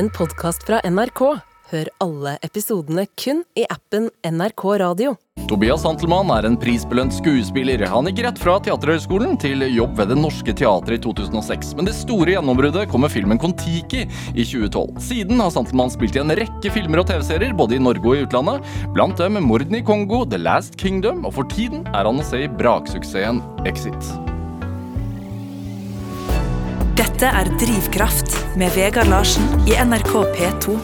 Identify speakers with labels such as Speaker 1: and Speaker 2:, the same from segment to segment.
Speaker 1: en podkast fra NRK. Hør alle episodene kun i appen NRK Radio.
Speaker 2: Tobias Santelmann er en prisbelønt skuespiller. Han gikk rett fra Teaterhøgskolen til jobb ved Det Norske Teatret i 2006. Men det store gjennombruddet kom med filmen Kon-Tiki i 2012. Siden har Santelmann spilt i en rekke filmer og TV-serier, både i Norge og i utlandet. Blant dem Mordene i Kongo, The Last Kingdom, og for tiden er han å se i braksuksessen Exit.
Speaker 3: Dette er Drivkraft med Vegard Larsen i NRK P2.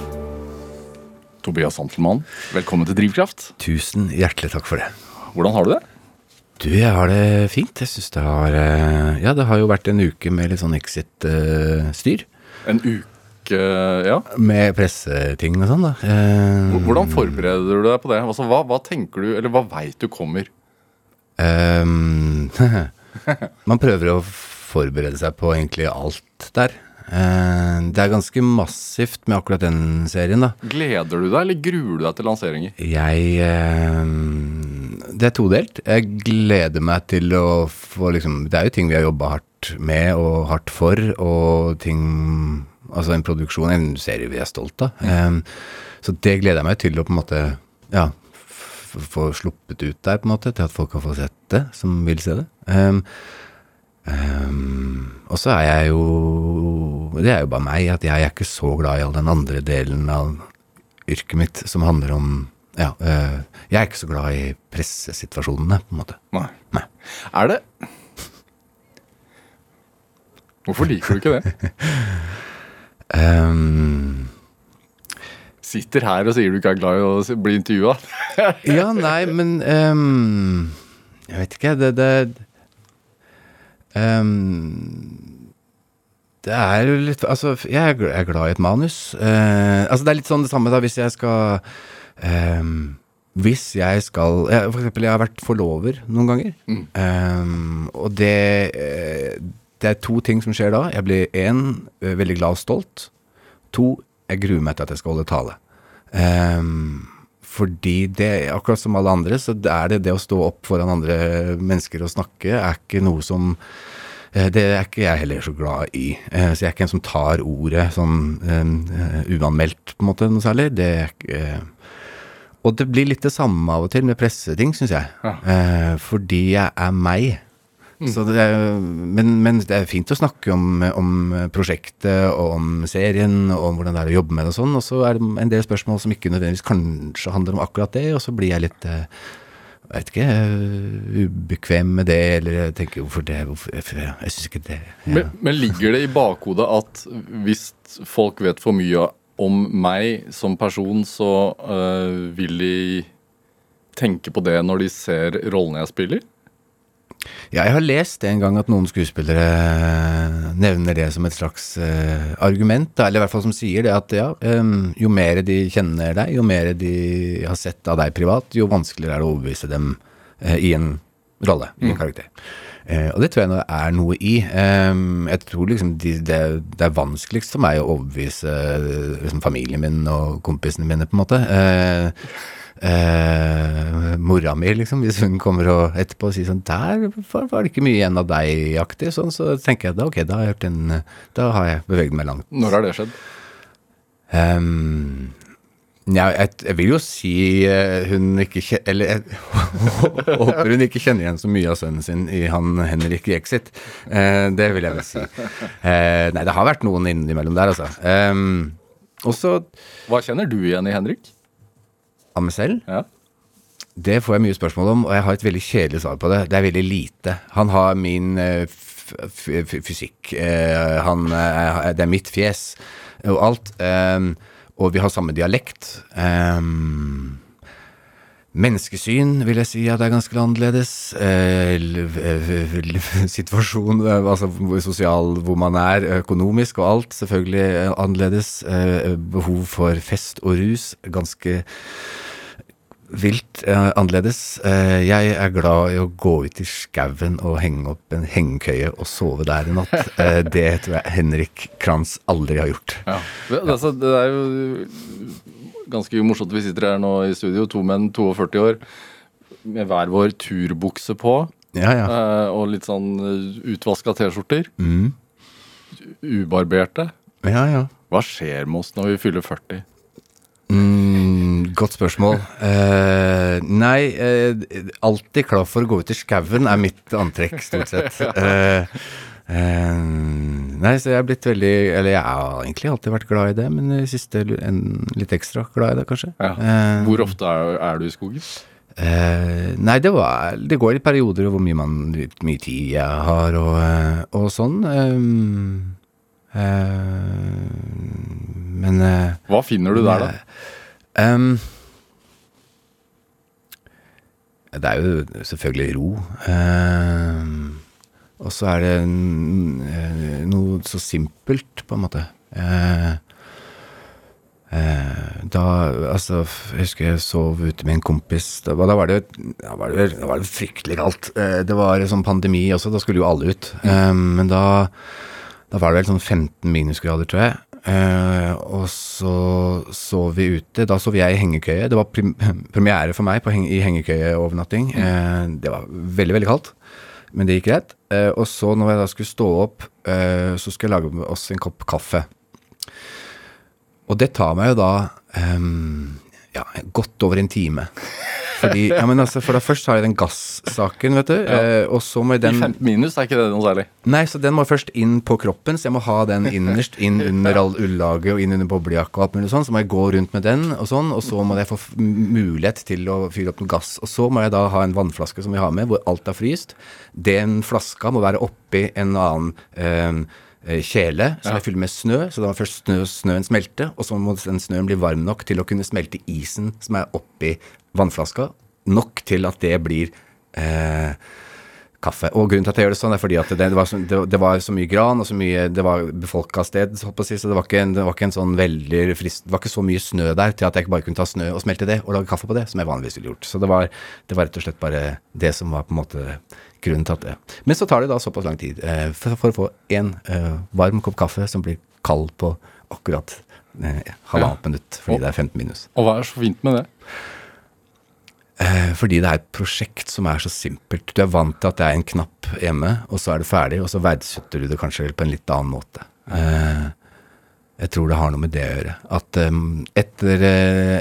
Speaker 2: Tobias Santelmann, velkommen til Drivkraft.
Speaker 4: Tusen hjertelig takk for det.
Speaker 2: Hvordan har du det?
Speaker 4: Du, jeg har det fint. Jeg syns det har eh, Ja, det har jo vært en uke med litt sånn exit-styr.
Speaker 2: En uke, ja.
Speaker 4: Med presseting og sånn, da. Eh,
Speaker 2: Hvordan forbereder du deg på det? Altså, hva, hva tenker du, eller hva veit du kommer?
Speaker 4: Um, man prøver å forberede seg på egentlig alt der. Eh, det er ganske massivt med akkurat den serien, da.
Speaker 2: Gleder du deg, eller gruer du deg til lanseringer?
Speaker 4: Jeg eh, Det er todelt. Jeg gleder meg til å få liksom Det er jo ting vi har jobba hardt med og hardt for, og ting Altså en produksjon, en serie vi er stolt av. Mm. så det gleder jeg meg til å på en måte Ja, få sluppet ut der, på en måte, til at folk kan få sett det, som vil se det. Um, og så er jeg jo Det er jo bare meg, at jeg er ikke så glad i all den andre delen av yrket mitt som handler om Ja, øh, jeg er ikke så glad i pressesituasjonene, på en måte.
Speaker 2: Nei.
Speaker 4: Nei.
Speaker 2: Er det Hvorfor liker du ikke det?
Speaker 4: Um,
Speaker 2: Sitter her og sier du ikke er glad i å bli intervjua.
Speaker 4: ja, nei, men um, Jeg vet ikke, det Det, um, det er jo litt Altså, jeg er glad i et manus. Uh, altså, det er litt sånn det samme da, hvis jeg skal um, Hvis jeg skal jeg, For eksempel, jeg har vært forlover noen ganger. Um, og det eh, Det er to ting som skjer da. Jeg blir én veldig glad og stolt. To jeg gruer meg til at jeg skal holde tale. Um, fordi det, akkurat som alle andre, så er det det å stå opp foran andre mennesker og snakke, er ikke noe som eh, det er ikke jeg heller så glad i. Eh, Så jeg er ikke en som tar ordet sånn eh, uanmeldt, på en måte, noe særlig. Det er ikke Og det blir litt det samme av og til med presseting, syns jeg.
Speaker 2: Ja.
Speaker 4: Eh, fordi jeg er meg. Så det er, men, men det er fint å snakke om, om prosjektet og om serien og om hvordan det er å jobbe med det og sånn. Og så er det en del spørsmål som ikke nødvendigvis kanskje handler om akkurat det, og så blir jeg litt eh, jeg vet ikke, eh, ubekvem med det, eller jeg tenker hvorfor det, hvorfor, jeg, jeg syns ikke det ja.
Speaker 2: Men, men ligger det i bakhodet at hvis folk vet for mye om meg som person, så øh, vil de tenke på det når de ser rollene jeg spiller?
Speaker 4: Ja, jeg har lest en gang at noen skuespillere nevner det som et slags uh, argument, eller i hvert fall som sier det at ja, um, jo mer de kjenner deg, jo mer de har sett av deg privat, jo vanskeligere er det å overbevise dem uh, i en rolle, i en karakter. Uh, og det tror jeg nå er noe i. Um, jeg tror liksom de, det, det er vanskeligst for meg å overbevise eh, liksom familien min og kompisene mine, på en måte. Uh, eh, mora mi, liksom, hvis hun kommer og etterpå og sier sånn Der var det ikke mye igjen av deg-aktig, sånn, så tenker jeg da ok, da har jeg, en, da har jeg beveget meg langt.
Speaker 2: Når har det skjedd?
Speaker 4: Um, ja, jeg, jeg vil jo si eh, hun ikke kjenner Eller jeg håper hun ikke kjenner igjen så mye av sønnen sin i han Henrik Exit. Eh, det vil jeg vel si. Eh, nei, det har vært noen innimellom der, altså. Eh, og så
Speaker 2: Hva kjenner du igjen i Henrik?
Speaker 4: av meg selv.
Speaker 2: Ja.
Speaker 4: Det får jeg mye spørsmål om, og jeg har et veldig kjedelig svar på det. Det er veldig lite. Han har min eh, fysikk. eh, han, eh, det er mitt fjes og alt. og vi har samme dialekt. Menneskesyn vil jeg si at det er ganske annerledes. Situasjon, altså sosial hvor man er, økonomisk og alt, selvfølgelig annerledes. Eh, behov for fest og rus, ganske vilt eh, annerledes. Eh, jeg er glad i å gå ut i skauen og henge opp en hengekøye og sove der i natt. Eh, det tror jeg Henrik Kranz aldri har gjort.
Speaker 2: Ja. Det, altså, det er jo ganske morsomt. Vi sitter her nå i studio, to menn, 42 år, med hver vår turbukse på.
Speaker 4: Ja, ja.
Speaker 2: eh, og litt sånn utvaska T-skjorter.
Speaker 4: Mm.
Speaker 2: Ubarberte.
Speaker 4: Ja, ja.
Speaker 2: Hva skjer med oss når vi fyller 40?
Speaker 4: Mm, godt spørsmål. Uh, nei, uh, alltid klar for å gå ut i skauen er mitt antrekk, stort sett. Uh, nei, så jeg er blitt veldig Eller jeg har egentlig alltid vært glad i det, men i siste en, litt ekstra glad i det, kanskje.
Speaker 2: Ja. Hvor ofte er, er du i skogen?
Speaker 4: Uh, nei, det, var, det går i perioder hvor mye, man, mye tid jeg har og, og sånn. eh, men eh,
Speaker 2: Hva finner du der, da?
Speaker 4: Um, det er jo selvfølgelig ro. Um, og så er det eh, noe så simpelt, på en måte. Uh, Eh, da, altså, jeg husker jeg sov ute med en kompis. Da, da var det, da var det, da var det fryktelig kaldt. Eh, det var sånn pandemi også, da skulle jo alle ut. Eh, men da, da var det vel sånn 15 minusgrader, tror jeg. Eh, og så sov vi ute. Da sov jeg i hengekøye. Det var premiere for meg på heng i hengekøyeovernatting. Eh, det var veldig, veldig kaldt. Men det gikk greit. Eh, og så når jeg da skulle stå opp, eh, så skulle jeg lage oss en kopp kaffe. Og det tar meg jo da ehm, ja, godt over en time. Fordi, ja, men altså, for da først har jeg den gassaken, vet du. Eh, og så må jeg
Speaker 2: I
Speaker 4: den
Speaker 2: 15 minus er ikke det noe særlig.
Speaker 4: Nei, så den må først inn på kroppen, så jeg må ha den innerst, inn under all ullaget og inn under boblejakka og alt mulig sånn. Så må jeg gå rundt med den og sånn, og så må jeg få mulighet til å fyre opp noe gass. Og så må jeg da ha en vannflaske som vi har med, hvor alt er fryst. Den flaska må være oppi en annen eh, kjele som ja. er fylt med snø, så da må først snø, snøen smelte, og så må den snøen bli varm nok til å kunne smelte isen som er oppi vannflaska, nok til at det blir eh, kaffe. Og grunnen til at jeg gjør det sånn, er fordi at det, det, var, så, det, det var så mye gran og så mye Det var befolka sted, så, det var, ikke en, det var ikke en sånn veldig frist Det var ikke så mye snø der til at jeg bare kunne ta snø og smelte det og lage kaffe på det, som jeg vanligvis ville gjort. Så det var, det var rett og slett bare det som var på en måte grunnen til at det Men så tar det da såpass lang tid eh, for, for å få én eh, varm kopp kaffe som blir kald på akkurat eh, halvannet minutt, fordi
Speaker 2: Og-
Speaker 4: det er 15 minus.
Speaker 2: Og hva er så fint med det?
Speaker 4: Eh, fordi det er et prosjekt som er så simpelt. Du er vant til at det er en knapp hjemme, og så er det ferdig, og så verdsetter du det kanskje på en litt annen måte. Eh, jeg tror det har noe med det å gjøre. At eh, etter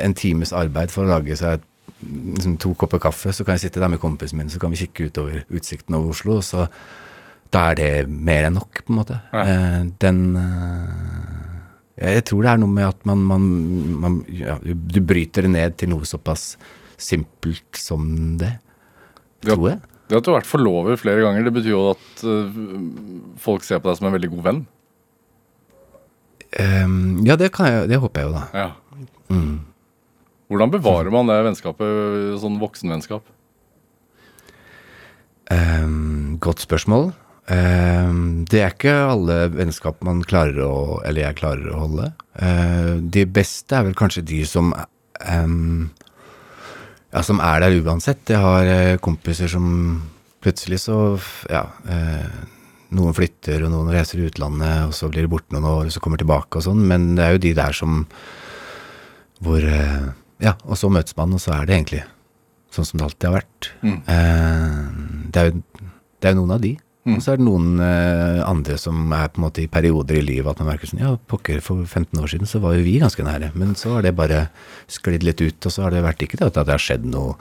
Speaker 4: en times arbeid for å lage seg liksom, to kopper kaffe, så kan jeg sitte der med kompisen min, så kan vi kikke utover utsikten over Oslo, og så da er det mer enn nok, på en måte.
Speaker 2: Ja.
Speaker 4: Eh, den eh, Jeg tror det er noe med at man, man, man ja, du, bryter det ned til noe såpass simpelt som det.
Speaker 2: Ja.
Speaker 4: Tror jeg.
Speaker 2: Det at du har vært forlover flere ganger, det betyr jo at øh, folk ser på deg som en veldig god venn.
Speaker 4: Um, ja, det, kan jeg, det håper jeg jo, da.
Speaker 2: Ja.
Speaker 4: Mm.
Speaker 2: Hvordan bevarer man det vennskapet, sånn voksenvennskap?
Speaker 4: Um, godt spørsmål. Um, det er ikke alle vennskap man klarer å Eller jeg klarer å holde. Uh, de beste er vel kanskje de som um, Ja, som er der uansett. Jeg har uh, kompiser som plutselig så Ja. Uh, noen flytter, og noen reiser utlandet, og så blir de borte noen år, og så kommer tilbake og sånn. Men det er jo de der som Hvor eh, Ja, og så møtes man, og så er det egentlig sånn som det alltid har vært.
Speaker 2: Mm.
Speaker 4: Eh, det, er jo, det er jo noen av de.
Speaker 2: Mm.
Speaker 4: Og så er det noen eh, andre som er på en måte i perioder i livet at man merker sånn Ja, pokker, for 15 år siden så var jo vi ganske nære. Men så har det bare sklidd litt ut, og så har det vært ikke det at det har skjedd noe,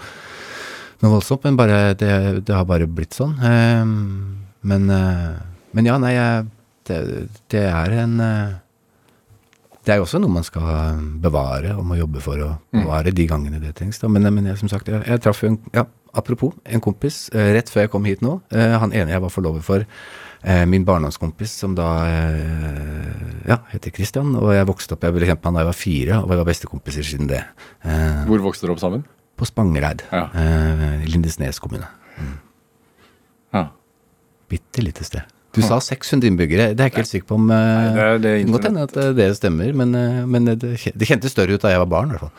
Speaker 4: noe voldsomt, men bare det, det har bare blitt sånn. Eh, men, eh, men ja, nei, det, det er en eh, det er jo også noe man skal bevare og må jobbe for å bevare de gangene det trengs. Da. Men, men jeg, som sagt, jeg, jeg traff jo en ja, Apropos, en kompis eh, rett før jeg kom hit nå. eh, han ene jeg var forlover for, eh, min barndomskompis som da ja, heter Christian. Og jeg vokste opp, jeg ble kjent med han da jeg var fire, og vi var bestekompiser siden det.
Speaker 2: Hvor vokste dere opp sammen?
Speaker 4: på Spangereid,
Speaker 2: Ja.
Speaker 4: Lindesnes kommune.
Speaker 2: Ja.
Speaker 4: Bitte lite sted. Du sa 600 innbyggere. Det er jeg ikke helt sikker på om eh,
Speaker 2: Nei, det er det
Speaker 4: kan godt hende at eh, det stemmer, men, eh, men det, det kjentes større ut da jeg var barn, i hvert fall.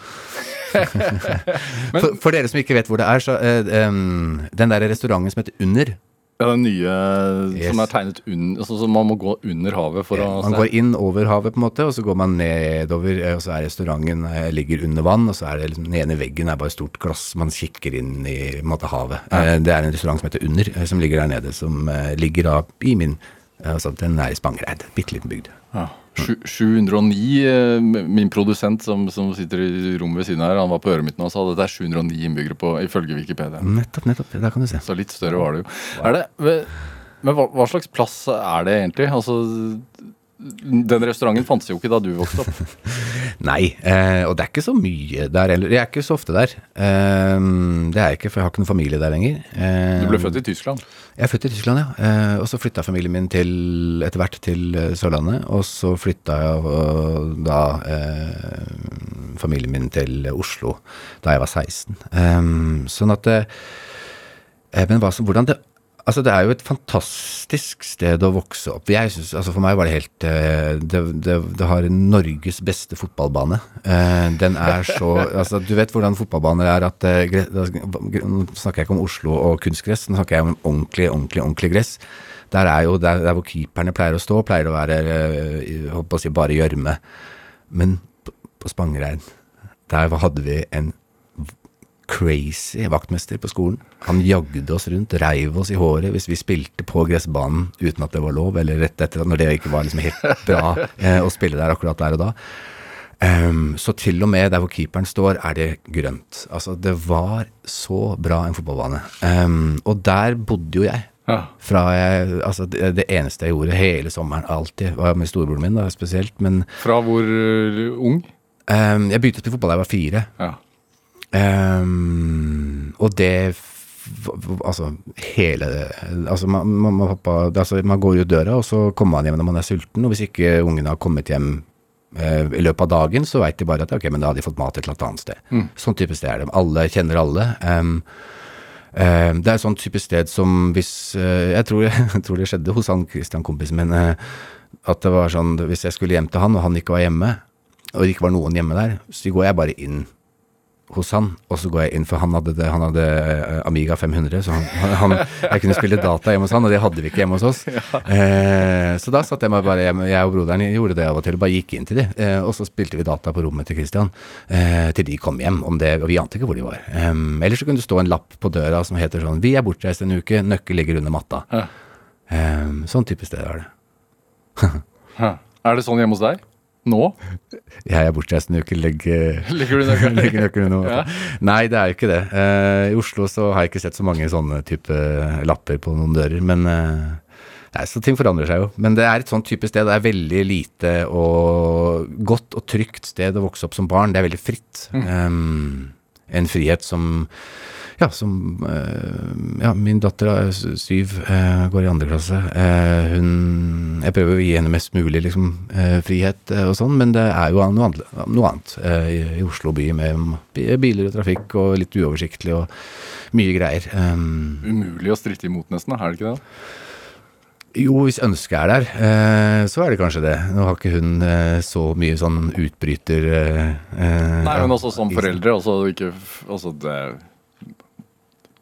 Speaker 4: for, for dere som ikke vet hvor det er, så uh, um, Den der restauranten som heter Under
Speaker 2: Ja, den nye
Speaker 4: Yes.
Speaker 2: som er tegnet under altså, så Man må gå under havet for å
Speaker 4: Man går inn over havet, på en måte, og så går man nedover, eh, og så er restauranten eh, ligger under vann, og så er det liksom, den ene veggen er bare et stort glass, man kikker inn i måte, havet. Ja. Det er en restaurant som heter Under, eh, som ligger der nede, som eh, ligger da i min eh, Altså, den er i Spangereid. Bitte liten bygd.
Speaker 2: Ja. Sju- 709, eh, min produsent som, som sitter i rommet ved siden her, han var på øret mitt nå og sa at det er 709 innbyggere på, ifølge Wikipedia.
Speaker 4: Nettopp, nettopp. Der kan du se.
Speaker 2: Så litt større var det jo. Er det, men hva, hva slags plass er det egentlig? Altså, den restauranten fantes jo ikke da du vokste opp.
Speaker 4: Nei, eh, og det er ikke så mye der heller. Jeg er ikke så ofte der. Eh, det er jeg ikke, for jeg har ikke noen familie der lenger. Eh,
Speaker 2: Du ble født i Tyskland.
Speaker 4: Jeg flyttet til Tyskland, ja. Eh, og så flytta familien min til, etter hvert til eh, Sørlandet. Og så flytta jeg da eh, familien min til Oslo da jeg var 16. Eh, sånn at eh, Men hva som, hvordan det Altså, det er jo et fantastisk sted å vokse opp. Jeg synes, altså For meg var det helt eh, det, det, det har Norges beste fotballbane. Eh, den er så Altså, du vet hvordan fotballbaner er at eh, Nå snakker jeg ikke om Oslo og kunstgress, nå snakker jeg om ordentlig, ordentlig, ordentlig gress. Der er jo der, der hvor keeperne pleier å stå, pleier å være holdt på å si bare gjørme. Men på, på Spangereid, der hadde vi en crazy vaktmester på skolen. Han jagde oss rundt, reiv oss i håret hvis vi spilte på gressbanen uten at det var lov, eller rett etter når det ikke var liksom helt bra eh, å spille der akkurat der og da. Um, så til og med der hvor keeperen står, er det grønt. Altså, det var så bra en fotballbane. Um, og der bodde jo jeg.
Speaker 2: Ja.
Speaker 4: Fra jeg, altså det, det eneste jeg gjorde hele sommeren, alltid, var med storebroren min da, spesielt. Men
Speaker 2: Fra hvor uh, ung?
Speaker 4: Um, jeg begynte å spille fotball da jeg var fire.
Speaker 2: Ja.
Speaker 4: Ehm, og det Altså, hele Altså, man, man, pappa, altså, man går ut døra, og så kommer man hjem når man er sulten. Og hvis ikke ungene har kommet hjem eh, i løpet av dagen, så veit de bare at ok, men da har de fått mat et eller annet sted. Sånn type sted er det. Alle kjenner alle. Um, det er et sånn type sted som hvis eh, jeg, tror, jeg tror det skjedde hos han Christian, kompisen min, eh, at det var sånn Hvis jeg skulle hjem til han, og han ikke var hjemme, og det ikke var noen hjemme der, så går jeg bare inn hos han, og så går jeg inn, for han hadde, det, han hadde eh, Amiga 500, så han, han, jeg kunne spille data hjemme hos han, og det hadde vi ikke hjemme hos oss. Eh, så da satt jeg meg bare hjemme, jeg og broderen gjorde det av og til, og bare gikk inn til de, eh, og så spilte vi data på rommet til Christian, eh, til de kom hjem, om det, og vi ante ikke hvor de var. Eh, ellers så kunne det stå en lapp på døra som heter sånn, vi er bortreist en uke, nøkkel ligger under matta.
Speaker 2: Ja.
Speaker 4: Sånn type sted er det.
Speaker 2: Er det sånn hjemme hos deg? Nå?
Speaker 4: Jeg er bortreist en uke, legg
Speaker 2: legger du nøkkelen?
Speaker 4: Legger nøkkelen under
Speaker 2: Ja.
Speaker 4: Nei, det er jo ikke det. Uh, I Oslo så har jeg ikke sett så mange sånne type lapper på noen dører, men uh, Nei, så ting forandrer seg jo. Men det er et sånn type sted. Det er veldig lite og godt og trygt sted å vokse opp som barn. Det er veldig fritt. Um, en frihet som ja, som eh, Ja, min datter er syv, eh, går i andre klasse. Eh, hun Jeg prøver å gi henne mest mulig liksom, frihet og sånn, men det er jo noe annet, noe annet i, i Oslo by med biler og trafikk og litt uoversiktlig og mye greier. Um,
Speaker 2: Umulig å stritte imot, nesten. Er det ikke det?
Speaker 4: jo, hvis ønsket er der, så er det kanskje det. Nå har ikke hun så mye sånn utbryter
Speaker 2: Nei, men også som foreldre. Også ikke, f- altså det,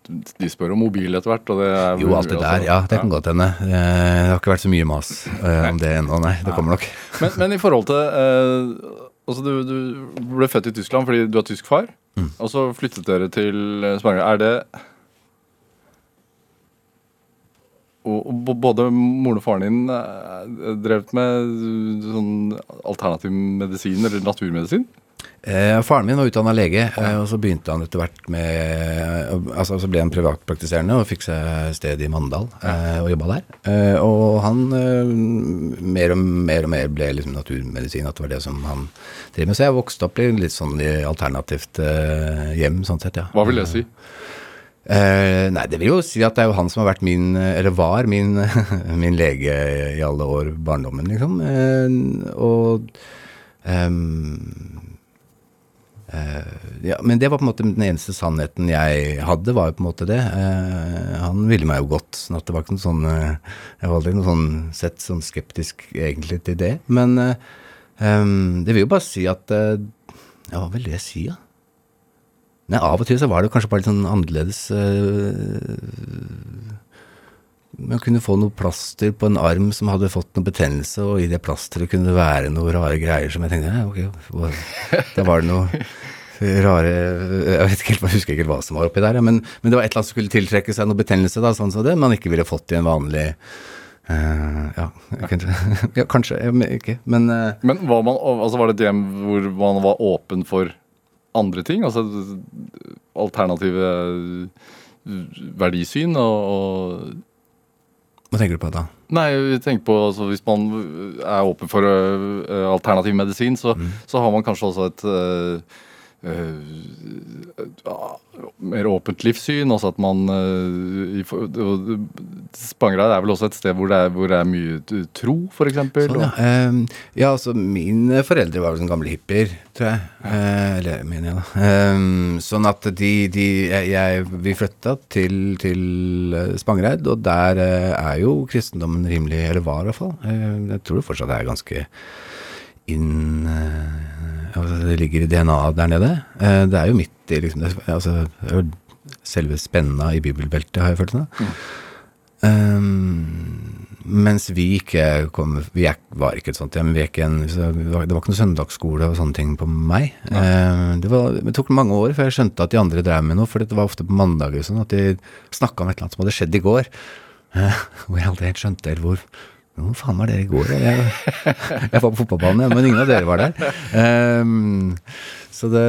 Speaker 2: de spør om mobil etter hvert, er
Speaker 4: Jo, alt det der, ja, det kan godt hende. Eh, Det har ikke vært så mye mas eh, om det ennå, nei. Det kommer nok.
Speaker 2: Men, men i forhold til eh, Altså, du, du ble født i Tyskland fordi du har tysk far,
Speaker 4: Mm.
Speaker 2: og så flyttet dere til eh, Er det og, både moren og faren din drevet med sånn alternativ medisin eller naturmedisin?
Speaker 4: Eh, faren min var utdanna lege, eh, og så begynte han etter hvert med Altså så ble han privatpraktiserende og fikk seg sted i Mandal eh, og jobba der. Eh, og han eh, mer og mer og mer ble liksom naturmedisin, at det var det som han drev med. Så jeg vokste opp i litt sånn i alternativt eh, hjem, sånn sett, ja.
Speaker 2: Hva vil det si?
Speaker 4: Eh, nei, det vil jo si at det er jo han som har vært min, eller var min, min lege i alle år barndommen, liksom. Eh, og eh, ja, men det var på en måte den eneste sannheten jeg hadde, var jo på en måte det. Eh, han ville meg jo godt, sånn at det var ikke noe sånn eh, Jeg var aldri noe sånn sett sånn skeptisk egentlig til det. Men eh, ehm, det vil jo bare si at eh, Ja, hva vil det si, da? Nei, av og til så var det kanskje bare litt sånn annerledes øh, Man kunne få noe plaster på en arm som hadde fått noe betennelse, og i det plasteret kunne det være noe rare greier som jeg tenkte ja, ok, da var det noe rare Jeg vet ikke helt, jeg husker ikke hva som var oppi der, ja, men, men det var et eller annet som skulle tiltrekke seg noe betennelse, da, sånn som det man ikke ville fått i en vanlig Uh, ja, kanskje, ja, kanskje vet ikke. Men uh,
Speaker 2: Men var, man, altså var det et hjem hvor man var åpen for andre ting? Altså alternative verdisyn og, og
Speaker 4: hva tenker du på da?
Speaker 2: Nei, vi tenker på altså, Hvis man er åpen for uh, alternativ medisin, så, så har man kanskje også et ja, mer åpent livssyn. Altså at man i Spangereid er vel også et sted hvor det er, hvor det er mye tro, f.eks.
Speaker 4: Sånn, ja. Ehm, ja, altså mine foreldre var vel sånne gamle hippier, tror jeg. Eh, eller mener jeg, da. Ehm, sånn at de, de jeg, Vi flytta til, til eh, Spangereid, og der eh, er jo kristendommen rimelig Eller var, i hvert fall. Eh, jeg tror det fortsatt er ganske inn eh, altså Det ligger i DNA-et der nede. Eh, det er jo midt i liksom det, altså, er Selve spenna i bibelbeltet, har jeg følt det. Um, mens vi ikke kom Vi er, var ikke et sånt hjem. Var, det var ikke noe søndagsskole og sånne ting på meg. Um, det, var, det tok mange år før jeg skjønte at de andre drev med noe, for det var ofte på mandager sånn, at de snakka om et eller annet som hadde skjedd i går. Uh, hvor jeg aldri helt skjønte helt hvor Hvor faen var dere i går? Jeg, jeg var på fotballbanen, men ingen av dere var der. Um, så det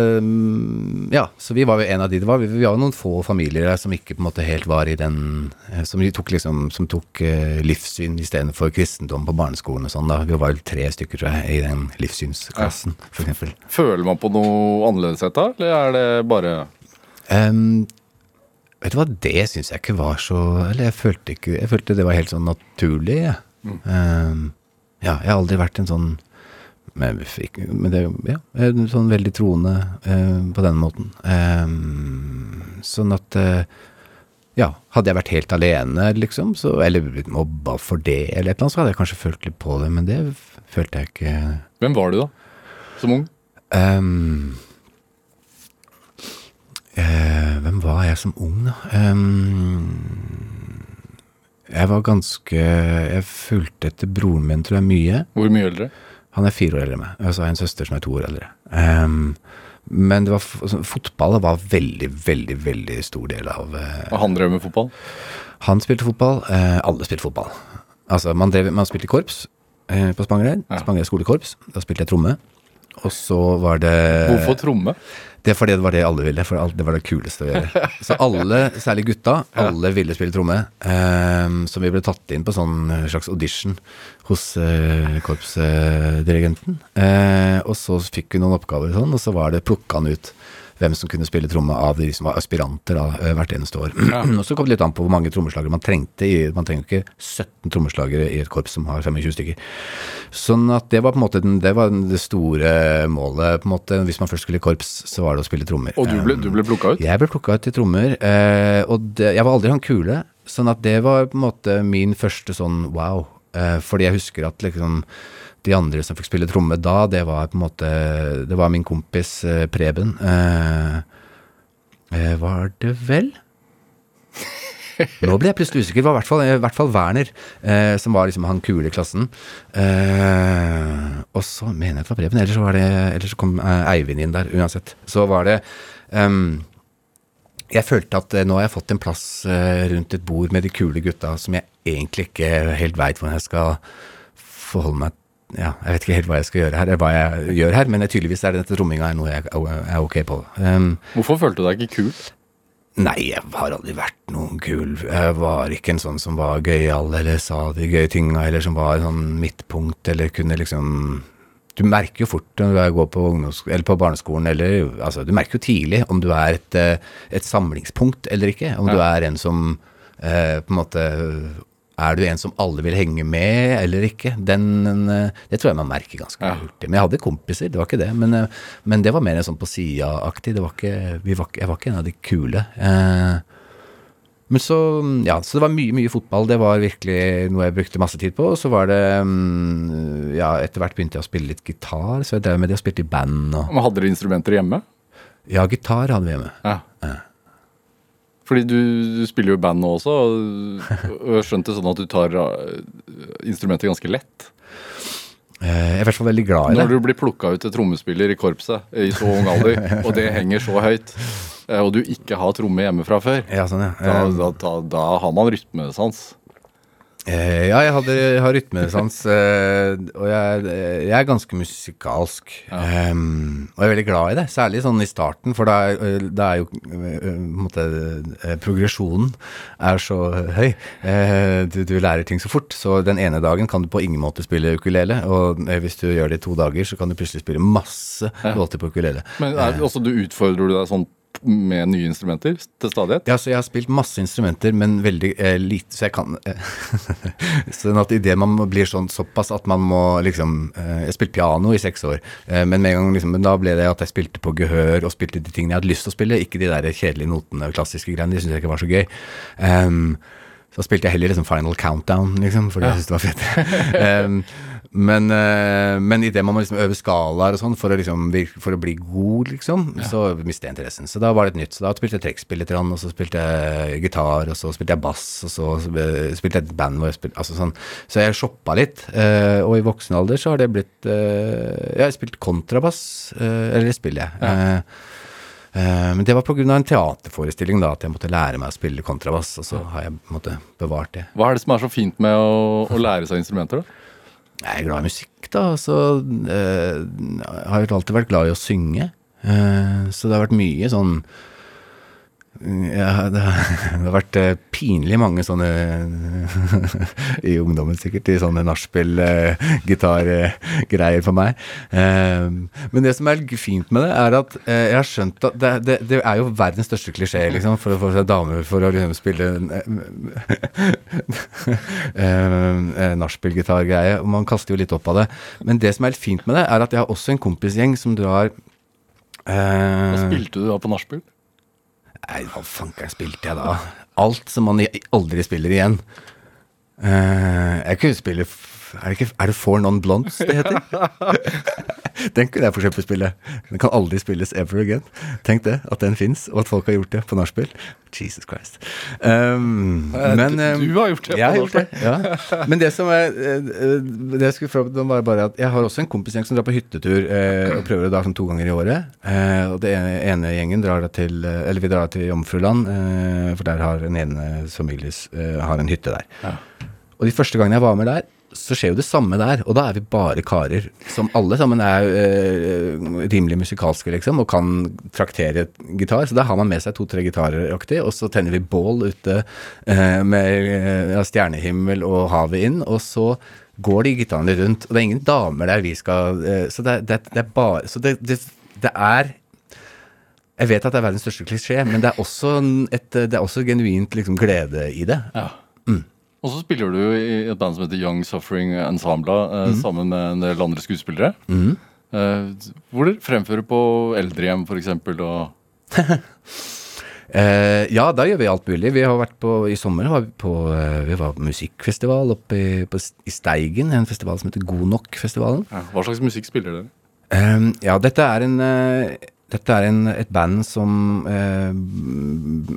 Speaker 4: Ja, så vi var jo en av de. Det var, vi var noen få familier der som ikke på en måte helt var i den eh, Som tok liksom Som tok uh, livssyn istedenfor kristendom på barneskolen og sånn. da. Vi var vel tre stykker, tror jeg, i den livssynsklassen, for eksempel.
Speaker 2: Føler man på noe annerledeshet da, eller er det bare
Speaker 4: Um, vet du hva, det syns jeg ikke var så Eller jeg følte ikke Jeg følte det var helt sånn naturlig, jeg. Um, ja, jeg har aldri vært en sånn men, det, ja, sånn veldig troende uh, på den måten. Um, sånn at uh, Ja, hadde jeg vært helt alene, liksom, så, eller blitt mobba for det, eller et eller annet, så hadde jeg kanskje følt litt på det, men det følte jeg ikke.
Speaker 2: Hvem var du, da? Som ung?
Speaker 4: Um, uh, hvem var jeg som ung, da? Ehm, jeg var ganske Jeg fulgte etter broren min, tror jeg, mye.
Speaker 2: Hvor mye eldre?
Speaker 4: Han er fire år eldre enn meg. Og så har jeg en søster som er to år eldre. Um, men det var, altså, fotball var veldig, veldig, veldig stor del av eh,
Speaker 2: Og han drev med fotball?
Speaker 4: Han spilte fotball. Uh, alle spilte fotball. Altså, man, drev, man spilte korps uh, på Spangereid.
Speaker 2: Ja.
Speaker 4: Spangereid skolekorps. Da spilte jeg tromme. Og så var det
Speaker 2: Hvorfor tromme?
Speaker 4: Det er fordi det var det alle ville, for alt- det var det kuleste å gjøre. Så alle, særlig gutta, alle ville spille tromme. Um, så vi ble tatt inn på sånn slags audition hos uh, korpsdirigenten. Uh, og så fikk vi noen oppgaver og sånn, og så var det plukka han ut hvem som kunne spille tromme av de som var aspiranter da, eh, hvert eneste år. og så kom det litt an på hvor mange trommeslagere man trengte. I, man trenger ikke 17 trommeslagere i et korps som har 25 stykker. Sånn at det var på en måte den, det, var det store målet. på en måte, Hvis man først skulle i korps, så var det å spille trommer.
Speaker 2: Og du ble, du ble plukka ut?
Speaker 4: Jeg ble plukka ut til trommer, eh, og det, jeg var aldri han kule. Sånn at det var på en måte min første sånn wow. Eh, fordi jeg husker at liksom de andre som fikk spille tromme da, det var på en måte Det var min kompis eh, Preben. Eh, eh, var det vel? Nå ble jeg plutselig usikker. Det var i hvert fall, i hvert fall Werner, eh, som var liksom han kule i klassen. Eh, og så mener jeg det var Preben, ellers så, var det, ellers så kom eh, Eivind inn der, uansett. Så var det um, Jeg følte at nå har jeg fått en plass rundt et bord med de kule gutta som jeg egentlig ikke helt veit hvordan jeg skal forholde meg ja, Jeg vet ikke helt hva jeg skal gjøre her, hva jeg gjør her, men tydeligvis er dette tromminga noe jeg er ok på. Um,
Speaker 2: Hvorfor følte du deg ikke kul?
Speaker 4: Nei, jeg har aldri vært noen kul. Jeg var ikke en sånn som var gøyal, eller sa de gøye tinga, eller som var sånn midtpunkt, eller kunne liksom Du merker jo fort når du går på, eller på barneskolen, eller altså, Du merker jo tidlig om du er et, eh, et samlingspunkt eller ikke. Om du er en som eh, på en måte Er du en som alle vil henge med, eller ikke? Den, eh, det tror jeg man merker ganske
Speaker 2: Ja.
Speaker 4: hurtig. Men jeg hadde kompiser, det var ikke det. Men, eh, men det var mer en sånn på sida-aktig. Det var ikke, vi var, ikke- jeg var ikke en av de kule. Eh, men så, ja, så det var mye, mye fotball. Det var virkelig noe jeg brukte masse tid på. Og så var det mm, Ja, etter hvert begynte jeg å spille litt gitar, så jeg drev med det og spilte i band og
Speaker 2: Men Hadde dere instrumenter hjemme?
Speaker 4: Ja, gitar hadde vi hjemme.
Speaker 2: Ja. Fordi du, du spiller jo i band nå også, og jeg skjønte sånn at du tar uh, instrumentet ganske lett.
Speaker 4: Eh, Jeg er i hvert fall veldig glad i det.
Speaker 2: Når du blir plukka ut til trommespiller i korpset i så ung alder, og det henger så høyt, eh, og du ikke har tromme hjemmefra før,
Speaker 4: Ja, sånn, ja.
Speaker 2: da,
Speaker 4: Eh,
Speaker 2: da, da, da har man rytmesans.
Speaker 4: Eh, ja, jeg, hadde, jeg har rytmesans, eh, og jeg, jeg er ganske musikalsk. Um, og jeg er veldig glad i det, særlig sånn i starten, for da er, eh, er jo eh, måte, eh, progresjonen er så høy. Eh, du, du lærer ting så fort, så den ene dagen kan du på ingen måte spille ukulele, og eh, hvis du gjør det i to dager, så kan du plutselig spille masse låter på ukulele.
Speaker 2: Men er, også du utfordrer du deg sånn med nye instrumenter til stadighet?
Speaker 4: Ja, så jeg har spilt masse instrumenter, men veldig eh, lite, så jeg kan eh, Sånn at idet man blir sånn såpass at man må liksom eh, Jeg spilte piano i seks år, eh, men med en gang liksom, men da ble det at jeg spilte på gehør og spilte de tingene jeg hadde lyst til å spille, ikke de der kjedelige notene og klassiske greiene, de syntes jeg ikke var så gøy. Um, så spilte jeg heller liksom Final Countdown, liksom, fordi jeg syntes det var fett. Ehm, men uh, men idet man må liksom øve skalaer og sånn for, liksom, for å bli god, liksom, så mistet jeg interessen. Så da var det et nytt. Så da spilte jeg trekkspill litt, og så spilte jeg gitar, og så spilte jeg bass, og så eh, spilte jeg et band hvor jeg spilte altså sånn. Så jeg shoppa litt. Uh, og i voksen alder så har det blitt eh, Jeg har spilt kontrabass, uh, eller det spiller jeg. Ja. Men det var pga. en teaterforestilling da, at jeg måtte lære meg å spille kontrabass. Og så har jeg måte bevart det.
Speaker 2: Hva er det som er så fint med å, å lære seg instrumenter, da?
Speaker 4: Jeg er glad i musikk, da. Så eh, jeg har alltid vært glad i å synge. Eh, så det har vært mye sånn ja, det, har, vært eh, pinlig mange sånne I ungdommen sikkert, i sånne nachspiel, eh, for meg. Eh, men det som er fint med det, er at eh, jeg har skjønt at det, det, det er jo verdens største klisjé, liksom, for å få seg dame for å liksom spille eh, nachspiel-gitargreie. Man kaster jo litt opp av det. Men det som er helt fint med det, er at jeg har også en kompisgjeng som drar
Speaker 2: Hva spilte du da på nachspiel?
Speaker 4: Nei, hva fankeren spilte jeg da? Alt som man aldri spiller igjen. Eh, jeg kunne spille er det, ikke, er det Four Non Blondes det heter? den kunne jeg for eksempel spille. Den kan aldri spilles ever again. Tenk det, at den fins, og at folk har gjort det på nachspiel. Jesus Christ. Um, men
Speaker 2: du-
Speaker 4: um,
Speaker 2: du har gjort det på
Speaker 4: det, ja. Men det som er eh, eh, Det jeg skulle prøve var bare at jeg har også en kompisgjeng som drar på hyttetur eh, og prøver det da sånn to ganger i året. Eh, og det ene, ene gjengen drar til eh, Eller vi drar til Jomfruland, eh, for der har en ene familie har en hytte der.
Speaker 2: Ja.
Speaker 4: Og de første gangene jeg var med der, så skjer jo det samme der. Og da er vi bare karer som alle sammen er øh, rimelig musikalske, liksom, og kan traktere gitar. Så da har man med seg to-tre gitarer aktig, og så tenner vi bål ute øh, med ja, stjernehimmel og havet inn, og så går de gitarene rundt. Og det er ingen damer der vi skal Så det, det, det er bare Så det, det er jeg vet at det er verdens største klisjé, men det er også, et, det er også genuint liksom, glede i det.
Speaker 2: Ja. Og så spiller du i et band som heter Young Suffering Ensemble eh, sammen med en del andre skuespillere. Eh, hvor dere fremfører på eldrehjem, f.eks. Og
Speaker 4: Eh, ja, da gjør vi alt mulig. Vi har vært på, I sommer var vi på, eh, vi var på musikkfestival oppe i, på, i Steigen, en festival som heter God Nok-festivalen.
Speaker 2: ja, hva slags musikk spiller dere?
Speaker 4: Eh, ja, dette er en eh, dette er en, et band som eh,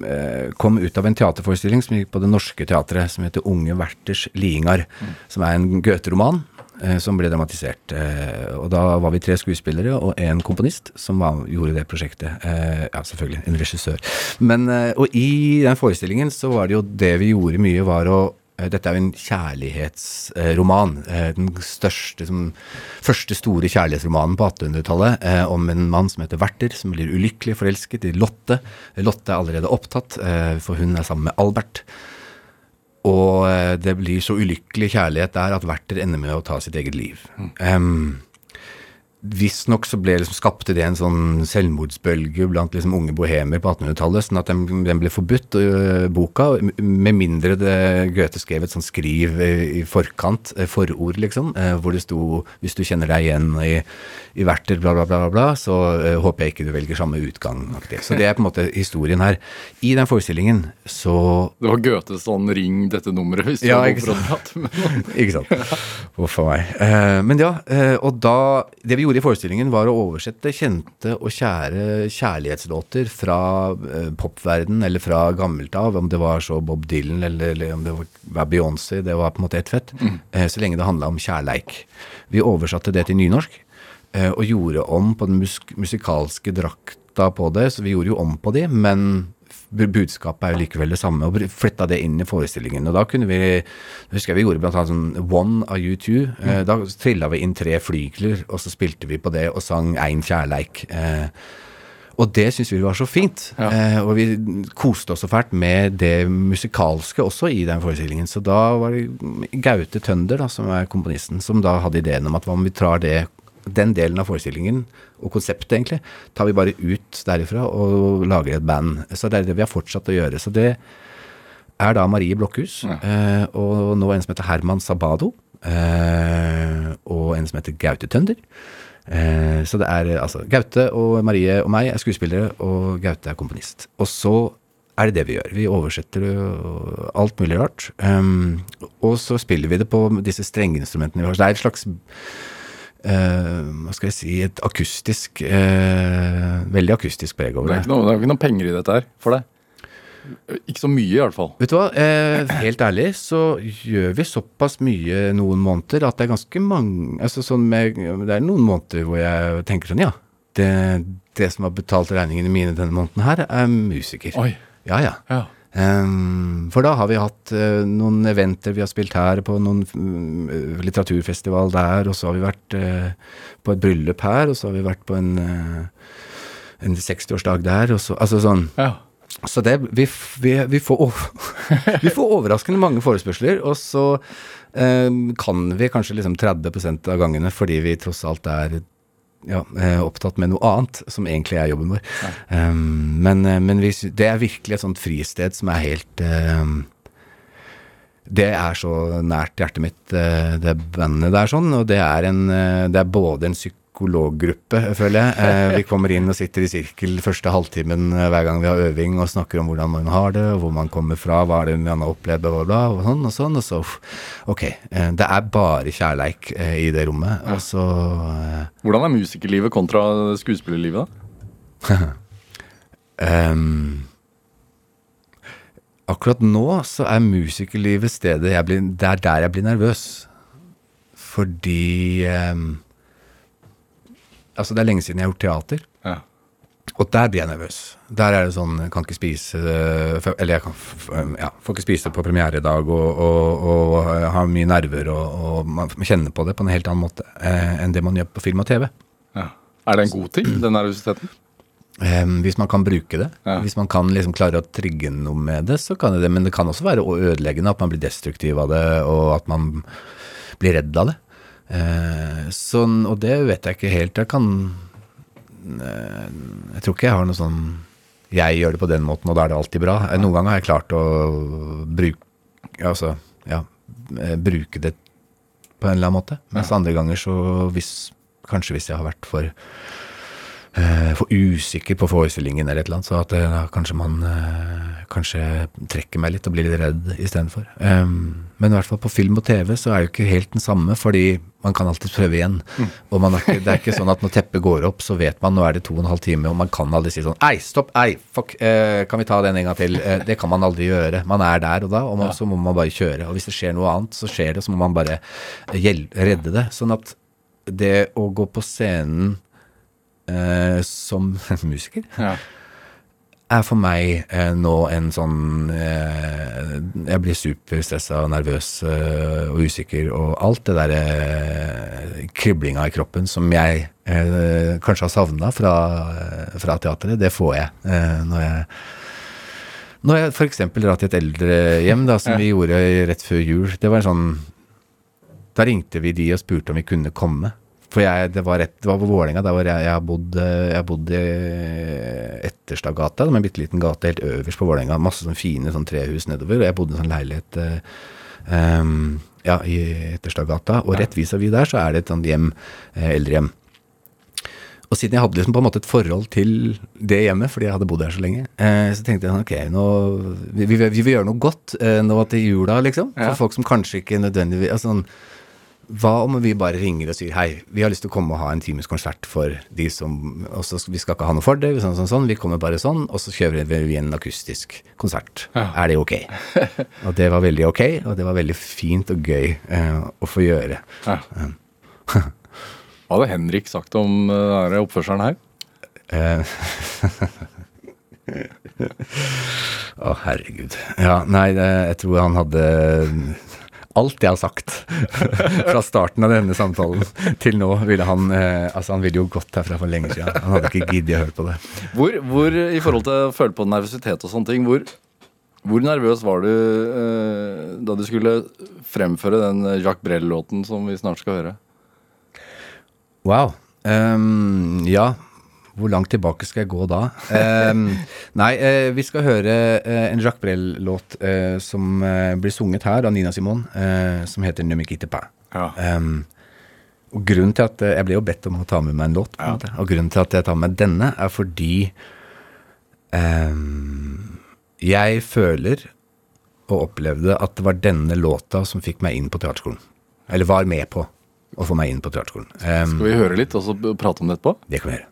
Speaker 4: eh, kom ut av en teaterforestilling som gikk på Det Norske Teatret, som heter Unge Werthers Liingar. Som er en Goethe-roman eh, som ble dramatisert. Eh, og da var vi tre skuespillere og en komponist som var, gjorde det prosjektet. Eh, ja, selvfølgelig. En regissør. Men, eh, og i den forestillingen så var det jo det vi gjorde mye, var å dette er jo en kjærlighetsroman. Eh, den største, som, første store kjærlighetsromanen på 1800-tallet. Eh, om en mann som heter Werther, som blir ulykkelig forelsket i Lotte. Lotte er allerede opptatt, eh, for hun er sammen med Albert. Og eh, det blir så ulykkelig kjærlighet der at Werther ender med å ta sitt eget liv. Um, Visstnok så ble liksom, skapte det en sånn selvmordsbølge blant liksom, unge bohemer på 1800-tallet, sånn at den, den ble forbudt, øh, boka, med mindre det Goethe skrev et sånt skriv i, i forkant, forord liksom, hvor det sto 'hvis du kjenner deg igjen i, i verter, bla, bla, bla, bla, så håper jeg ikke du velger samme utgang. aktig. Så det er på en måte historien her. I den forestillingen så
Speaker 2: Det var Goethes sånn 'ring dette nummeret' hvis du
Speaker 4: Ja,
Speaker 2: har
Speaker 4: ikke
Speaker 2: noen.
Speaker 4: Ikke sant. Huff a meg. Eh, men ja, eh, og da Det vi gjorde i forestillingen, var å oversette kjente og kjære kjærlighetslåter fra eh, popverden eller fra gammelt av, om det var så Bob Dylan eller, eller om det var- Beyoncé, det var på en måte ett fett, eh, så lenge det handla om kjærleik. Vi oversatte det til nynorsk eh, og gjorde om på den musikalske drakta på det, så vi gjorde jo om på de, men budskapet er jo likevel det samme, og flytta det inn i forestillingen. Og da kunne vi husker jeg vi gjorde blant annet sånn One av U2. Eh, da trilla vi inn tre flygler, og så spilte vi på det og sang Ein kjærleik. Eh, og det syns vi var så fint.
Speaker 2: Ja.
Speaker 4: Eh, og vi koste oss så fælt med det musikalske også i den forestillingen. Så da var det Gaute Tønder, da, som er komponisten, som da hadde ideen om at hva om vi tar det den delen av forestillingen, og konseptet egentlig, tar vi bare ut derifra og lager et band. Så det er det vi har fortsatt å gjøre. Så det er da Marie Blokhus, ja. og nå en som heter Herman Sabado, eh, og en som heter Gaute Tønder. Eh, så det er eh, altså Gaute og Marie og meg er skuespillere, og Gaute er komponist. Og så er det det vi gjør. Vi oversetter alt mulig rart. Um, og så spiller vi det på disse strengeinstrumentene vi har. Så det er et slags eh, hva skal jeg si et akustisk eh, Veldig akustisk preg
Speaker 2: Det
Speaker 4: over
Speaker 2: er
Speaker 4: det.
Speaker 2: ikke noe, det er ikke noe penger i dette her for deg. Ikke så mye, i hvert fall.
Speaker 4: Vet du hva, eh, helt ærlig så gjør vi såpass mye noen måneder at det er ganske mange altså sånn med, Det er noen måneder hvor jeg tenker sånn, ja. Det, det som har betalt regningene mine denne måneden her, er musiker.
Speaker 2: Oi.
Speaker 4: Ja, ja.
Speaker 2: Ja.
Speaker 4: Ehm, for da har vi hatt eh, noen eventer vi har spilt her, på noen mm, litteraturfestival der, og så har vi vært eh, på et bryllup her, og så har vi vært på en, eh, en 60-årsdag der, og så Altså sånn
Speaker 2: ja.
Speaker 4: så det, vi, vi, vi, får, vi får overraskende mange forespørsler, og så kan vi kanskje liksom 30 av gangene fordi vi tross alt er ja, eh, opptatt med noe annet, som egentlig er jobben vår. Um, men eh, men hvis, det er virkelig et sånt fristed som er helt um, det er så nært hjertet mitt, eh, det bandet der sånn, og det er, en, det er både en psykologgruppe, føler jeg. Eh, Vi kommer inn og sitter i sirkel første halvtimen eh, hver gang vi har øving og snakker om hvordan man har det, hvor man kommer fra, hva er det man har opplevd, bla, bla, og sånn og sånn. Og så, ok, eh, det er bare kjærleik i det rommet, og så
Speaker 2: Hvordan er musikerlivet kontra skuespillerlivet, da?
Speaker 4: um, akkurat nå så er musikerlivet stedet jeg blir, Det er der jeg blir nervøs. Fordi ehm, Altså, det er lenge siden jeg har gjort teater.
Speaker 2: Ja.
Speaker 4: Og der blir jeg nervøs. Der er det sånn Kan ikke spise øh, Eller jeg kan ja, får ikke spise på premieredag og, og, og øh, har mye nerver, og, og man kjenner på det på en helt annen måte eh, enn det man gjør på film og TV.
Speaker 2: Ja. Er det en god ting, den nervøsiteten?
Speaker 4: Um, hvis man kan bruke det.
Speaker 2: Ja.
Speaker 4: Hvis man kan liksom klare å trigge noe med det, så kan det det. Men det kan også være ødeleggende, at man blir destruktiv av det, og at man blir redd av det. Eh, sånn, og det vet jeg ikke helt. Jeg kan eh, Jeg tror ikke jeg har noe sånn Jeg gjør det på den måten, og da er det alltid bra. Eh, Noen ganger har jeg klart å bruke Altså, ja, bruke det på en eller annen måte. Mens andre ganger så hvis Kanskje hvis jeg har vært for for usikker på forestillingen eller et eller annet, så at eh, da kanskje man eh, kanskje trekker meg litt og blir litt redd istedenfor. Um, men i hvert fall på film og TV så er jo ikke helt den samme, fordi man kan alltid prøve igjen. Og man er ikke, det er ikke sånn at når teppet går opp, så vet man nå er det to og en halv time, og man kan aldri si sånn Ei, stopp, ei, fuck, eh, kan vi ta den en gang til? Eh, det kan man aldri gjøre. Man er der og da, og man, så må man bare kjøre. Og hvis det skjer noe annet, så skjer det, så må man bare redde det. Sånn at det å gå på scenen eh, som musiker
Speaker 2: Ja.
Speaker 4: er for meg eh, nå en sånn eh, Jeg blir superstressa og nervøs eh, og usikker, og alt det der eh, kriblinga i kroppen som jeg eh, kanskje har savna fra, fra teatret, det får jeg eh, når jeg når jeg f.eks. drar til et eldrehjem, da, som
Speaker 2: Ja.
Speaker 4: vi gjorde rett før jul. Det var en sånn Da ringte vi de og spurte om vi kunne komme. For jeg, det var, rett, det var på Vålerenga, der hvor jeg, jeg har bodd eh, Jeg har bodd i Etterstadgata, som er en bitte liten gate helt øverst på Vålerenga. Masse sånne fine sånn trehus nedover. Og jeg bodde i en sånn leilighet eh, ja, i Etterstadgata. Og rett vis-à-vis der så er det et sånt hjem, eh, eldrehjem. Og siden jeg hadde liksom på en måte et forhold til det hjemmet, fordi jeg hadde bodd her så lenge, eh, så tenkte jeg sånn, ok, nå, vi, vi, vi vil gjøre noe godt eh, nå til jula, liksom. For
Speaker 2: Ja.
Speaker 4: folk som kanskje ikke nødvendigvis altså, sånn, Hva om vi bare ringer og sier hei, vi har lyst til å komme og ha en times konsert for de som og så Vi skal ikke ha noe for det, sånn, sånn, sånn. Vi kommer bare sånn, og så kjører vi en akustisk konsert.
Speaker 2: Ja.
Speaker 4: Er det ok? og det var veldig ok, og det var veldig fint og gøy eh, å få gjøre.
Speaker 2: Ja. Hva hadde Henrik sagt om uh, denne oppførselen her?
Speaker 4: Å, Å, herregud. Ja, nei, jeg tror han hadde Alt jeg har sagt fra starten av denne samtalen til nå, ville han eh, Altså, han ville jo gått herfra for lenge siden. Han hadde ikke giddet å høre på det.
Speaker 2: Hvor, hvor, i forhold til å føle på nervøsitet og sånne ting, hvor, hvor nervøs var du eh, da du skulle fremføre den Jacques Brel-låten som vi snart skal høre?
Speaker 4: Wow. Um, ja, hvor langt tilbake skal jeg gå da? um, nei, uh, vi skal høre uh, en Jacques Brel-låt uh, som blir sunget her av Nina Simon, som heter Ne me quitte pas.
Speaker 2: Ja.
Speaker 4: Um, og grunnen til at Jeg ble jo bedt om å ta med meg en låt, på en. Og grunnen til at jeg tar med denne, er fordi um, jeg føler og opplevde at det var denne låta som fikk meg inn på teaterskolen. Eller var med på å få meg inn på teaterskolen.
Speaker 2: Skal vi høre litt og så prate om det etterpå?
Speaker 4: det kan vi gjøre.